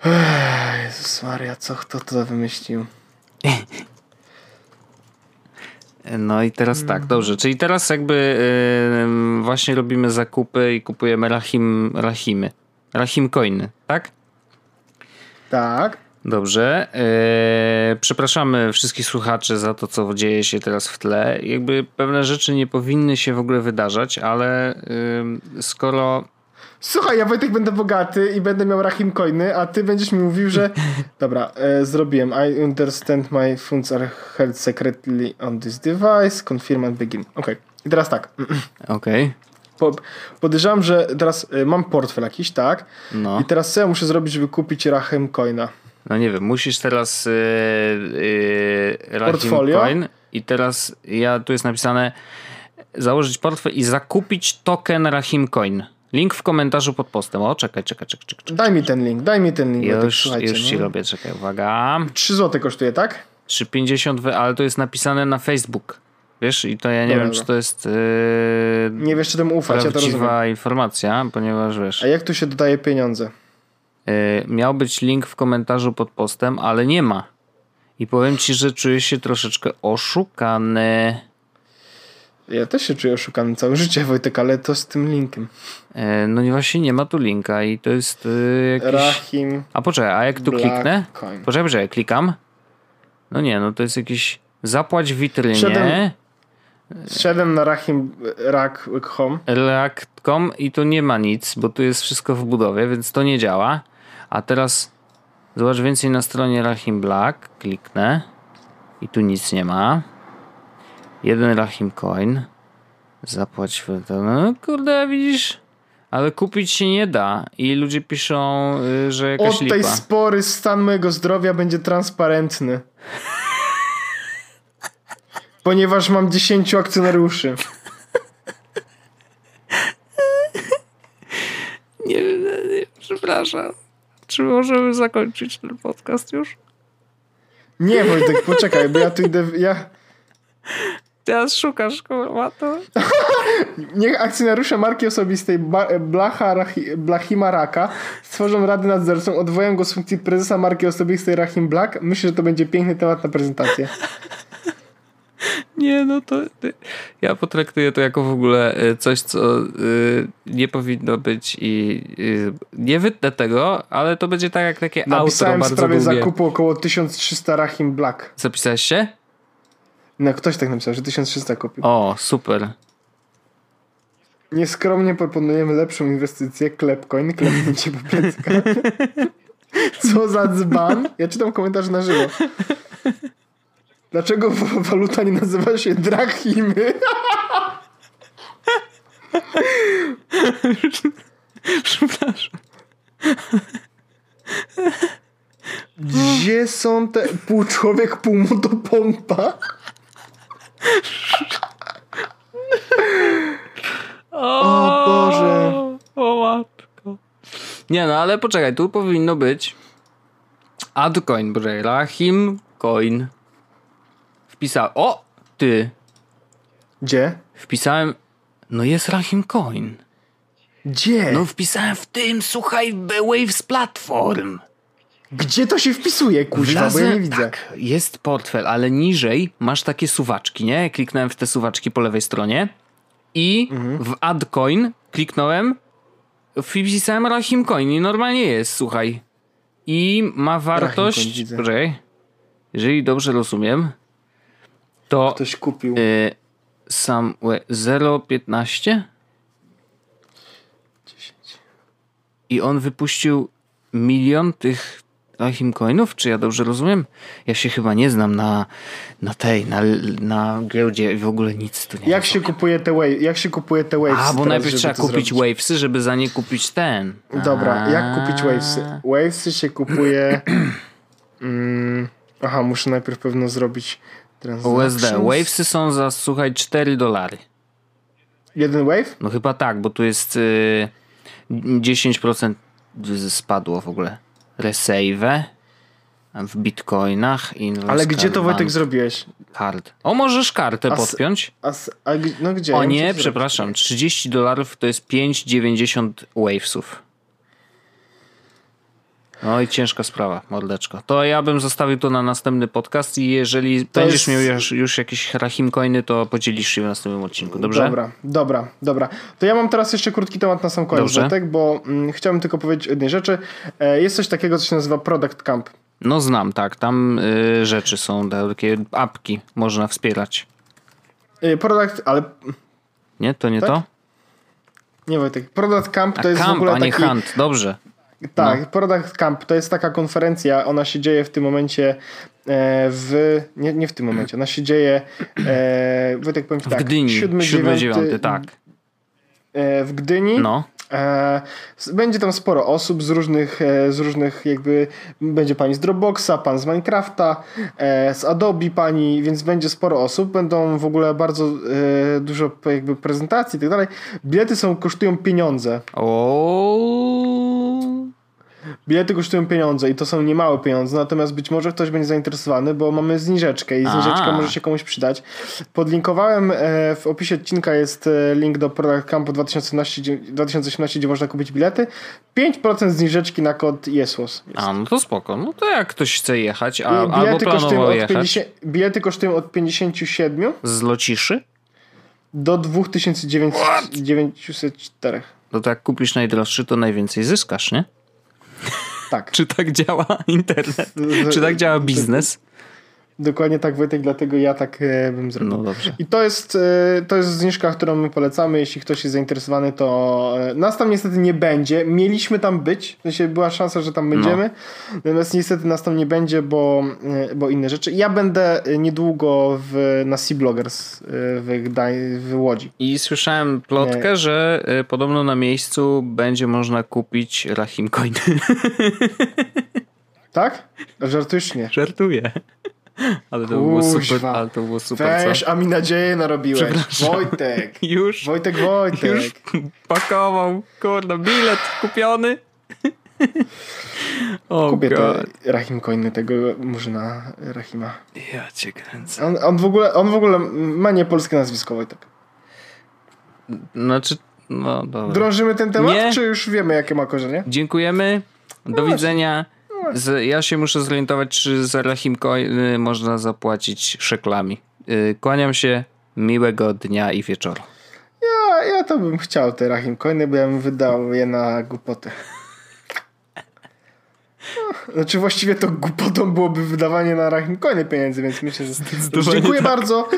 Ech, Jezus Maria, co kto to wymyślił? No i teraz tak, dobrze. Czyli teraz jakby yy, właśnie robimy zakupy i kupujemy rahim, rahimy. Rahim coiny, tak? Tak. Dobrze. Eee, przepraszamy wszystkich słuchaczy za to, co dzieje się teraz w tle. Jakby pewne rzeczy nie powinny się w ogóle wydarzać, ale skoro. Słuchaj, ja Wojtek będę bogaty i będę miał Rahim coiny, a ty będziesz mi mówił, że... Dobra, e, zrobiłem. I understand my funds are held secretly on this device. Confirm and begin. Okej. I teraz tak. Okej. Po, podejrzewam, że teraz e, mam portfel jakiś, tak? No. I teraz co ja muszę zrobić, żeby kupić Rahim coina? No nie wiem, musisz teraz. Yy, yy, Portfolio? Coin i teraz ja tu jest napisane założyć portfel i zakupić token Rahim Coin. Link w komentarzu pod postem. O, czekaj, czekaj, czekaj. czekaj. Daj mi ten link, daj mi ten link. Już, słuchajcie, już ci no. robię, czekaj, uwaga. 3 zł kosztuje, tak? 3,50, wy- ale to jest napisane na Facebook. Wiesz, i to ja nie Dobra, wiem, czy to jest yy, Nie wiesz, czy temu ufać, ja to rozumiem. informacja, ponieważ wiesz, A jak tu się dodaje pieniądze? Yy, miał być link w komentarzu pod postem, ale nie ma. I powiem ci, że czuję się troszeczkę oszukany. Ja też się czuję oszukany całe życie, Wojtek, ale to z tym linkiem. Yy, no i właśnie nie ma tu linka i to jest yy, jakiś... Rahim A poczekaj, a jak tu Black kliknę? Coin. Poczekaj, poczekaj, klikam. No nie, no to jest jakiś zapłać w witrynie. Wszedłem- Wszedłem na Rahim Rak.com. React.com i tu nie ma nic, bo tu jest wszystko w budowie, więc to nie działa. A teraz zobacz więcej na stronie Rahim Black. Kliknę i tu nic nie ma. Jeden Rahim Coin. Zapłać. No kurde, widzisz? Ale kupić się nie da. I ludzie piszą, y, że jakaś Od tej lipa. spory stan mojego zdrowia będzie transparentny. Ponieważ mam 10 akcjonariuszy. Nie, nie, nie, przepraszam. Czy możemy zakończyć ten podcast już? Nie, Wojtek, poczekaj, bo ja tu idę. Ja, Teraz szukasz, kurwa, to... niech akcjonariusze marki osobistej Blacha, Rahi, Blachima Raka stworzą radę nadzorczą, odwołają go z funkcji prezesa marki osobistej Rahim Black. Myślę, że to będzie piękny temat na prezentację. Nie, no to ja potraktuję to jako w ogóle y, coś, co y, nie powinno być i y, nie wytnę tego, ale to będzie tak jak takie outro Napisałem w bardzo sprawie długie. zakupu około 1300 Rahim Black. Zapisałeś się? No, ktoś tak napisał, że 1300 kupił. O, super. Nieskromnie proponujemy lepszą inwestycję, Klepcoin, klepnięcie po pleckach. Co za dzban? Ja czytam komentarz na żywo. Dlaczego waluta nie nazywa się drachimy? Przepraszam. Gdzie są te pół człowiek, pół motopompa? O Boże. O matko. Nie no, ale poczekaj, tu powinno być Adcoin, boże, Rahim Coin. Wpisałem, o, ty, Gdzie? wpisałem, no jest Rahim Coin. Gdzie? No wpisałem w tym, słuchaj, Waves Platform. Gdzie to się wpisuje, kuźwa, bo ja nie widzę. Tak, jest portfel, ale niżej masz takie suwaczki, nie? Kliknąłem w te suwaczki po lewej stronie i Mhm. w AdCoin kliknąłem, wpisałem Rahim Coin i normalnie jest, słuchaj. I ma wartość, poczekaj, jeżeli dobrze rozumiem, to Ktoś kupił. y, sam 0,15 i on wypuścił milion tych Rahim Coinów, czy ja dobrze rozumiem? Ja się chyba nie znam na, na tej, na, na giełdzie i w ogóle nic tu nie Jak się kupuje te wave, jak się kupuje te waves? A, bo teraz, najpierw trzeba kupić zrobić? Wavesy, żeby za nie kupić ten. Dobra, jak A. kupić wavesy? Wavesy się kupuje. mm, aha, muszę najpierw pewno zrobić. USD. Wavesy są za, słuchaj, 4 dolary. Jeden wave? No chyba tak, bo tu jest y, 10% spadło w ogóle. Resave w bitcoinach. Inwest Ale gdzie to Wojtek zrobiłeś? Card. O, możesz kartę A s- podpiąć? A, s- a no gdzie? O Ja nie, przepraszam. 30 dolarów to jest 5,90 wavesów. No i ciężka sprawa, mordeczko. To ja bym zostawił to na następny podcast i jeżeli To będziesz jest- miał już, już jakieś rahim coiny, to podzielisz się w następnym odcinku, dobrze? Dobra, dobra, dobra. To ja mam teraz jeszcze krótki temat na sam koniec. Wojtek, bo mm, chciałbym tylko powiedzieć o jednej rzeczy. E, jest coś takiego, co się nazywa Product Camp. No znam, tak. Tam y, rzeczy są, takie apki można wspierać. E, product, ale Nie? To nie Tak? to? nie Wojtek. Product Camp A to jest w camp, ogóle a nie taki... hunt. Dobrze. Tak, No. Product Camp to jest taka konferencja, ona się dzieje w tym momencie e, w... Nie, nie w tym momencie, ona się dzieje e, Wojtek powiem W tak, Gdyni. 7, 7, 9, 9, tak. e, w Gdyni. No. E, będzie tam sporo osób z różnych, z różnych jakby, będzie pani z Dropboxa, pan z Minecrafta, z Adobe pani, więc będzie sporo osób, będą w ogóle bardzo dużo jakby prezentacji i tak dalej. Bilety są, kosztują pieniądze. O. Bilety kosztują pieniądze i to są niemałe pieniądze, natomiast być może ktoś będzie zainteresowany, bo mamy zniżeczkę i zniżeczka A. może się komuś przydać. Podlinkowałem, e, w opisie odcinka jest e, link do Product Campu 2018, dzie- 2018, gdzie można kupić bilety. 5% zniżeczki na kod JESWOS. A, no to spoko. No to jak ktoś chce jechać, a, I albo bilety, kosztują planował jechać 50, bilety kosztują od 57 z lociszy, do 2904. no to jak kupisz najdroższy, to najwięcej zyskasz, nie? Tak. Czy tak działa internet? Czy tak działa biznes? Dokładnie tak, Wojtek, dlatego ja tak e, bym zrobił. No dobrze. I to jest, e, to jest zniżka, którą my polecamy. Jeśli ktoś jest zainteresowany, to e, nas tam niestety nie będzie. Mieliśmy tam być, w sensie była szansa, że tam będziemy. Natomiast niestety nas tam nie będzie, bo, bo inne rzeczy. Ja będę niedługo w, na Sea Bloggers w, Gdań, w Łodzi. I słyszałem plotkę, Nie. że podobno na miejscu będzie można kupić Rahim Coiny. Tak? Żartujesz nie. Żartuję. Ale to było Kuźwa. super, ale to było super, Weź, co? a mi nadzieję narobiłeś. Wojtek. Już, Wojtek, Wojtek. już pakował, kurde, bilet kupiony. O Kupię te God. Rahim Coiny tego murzyna Rahima. Ja cię kręcę. On, on, w ogóle, on w ogóle ma niepolskie nazwisko, Wojtek. Znaczy, no dobra. Drążymy ten temat, Nie. czy już wiemy, jakie ma korzenie? Dziękujemy. Do widzenia. Z, ja się muszę zorientować, czy za Rahim Coiny można zapłacić szeklami. Y, Kłaniam się. Miłego dnia i wieczoru. Ja, ja to bym chciał te Rahim Coiny, bo ja bym wydał je na głupoty. No, Znaczy właściwie to głupotą byłoby wydawanie na Rahim Coiny pieniędzy, więc myślę, że... Dziękuję tak. bardzo.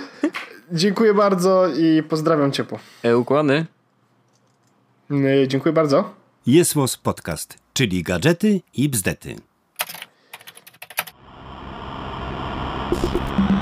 Dziękuję bardzo i pozdrawiam ciepło. E, ukłony. Yy, Dziękuję bardzo. Jest Podcast, czyli gadżety i bzdety. Thank you.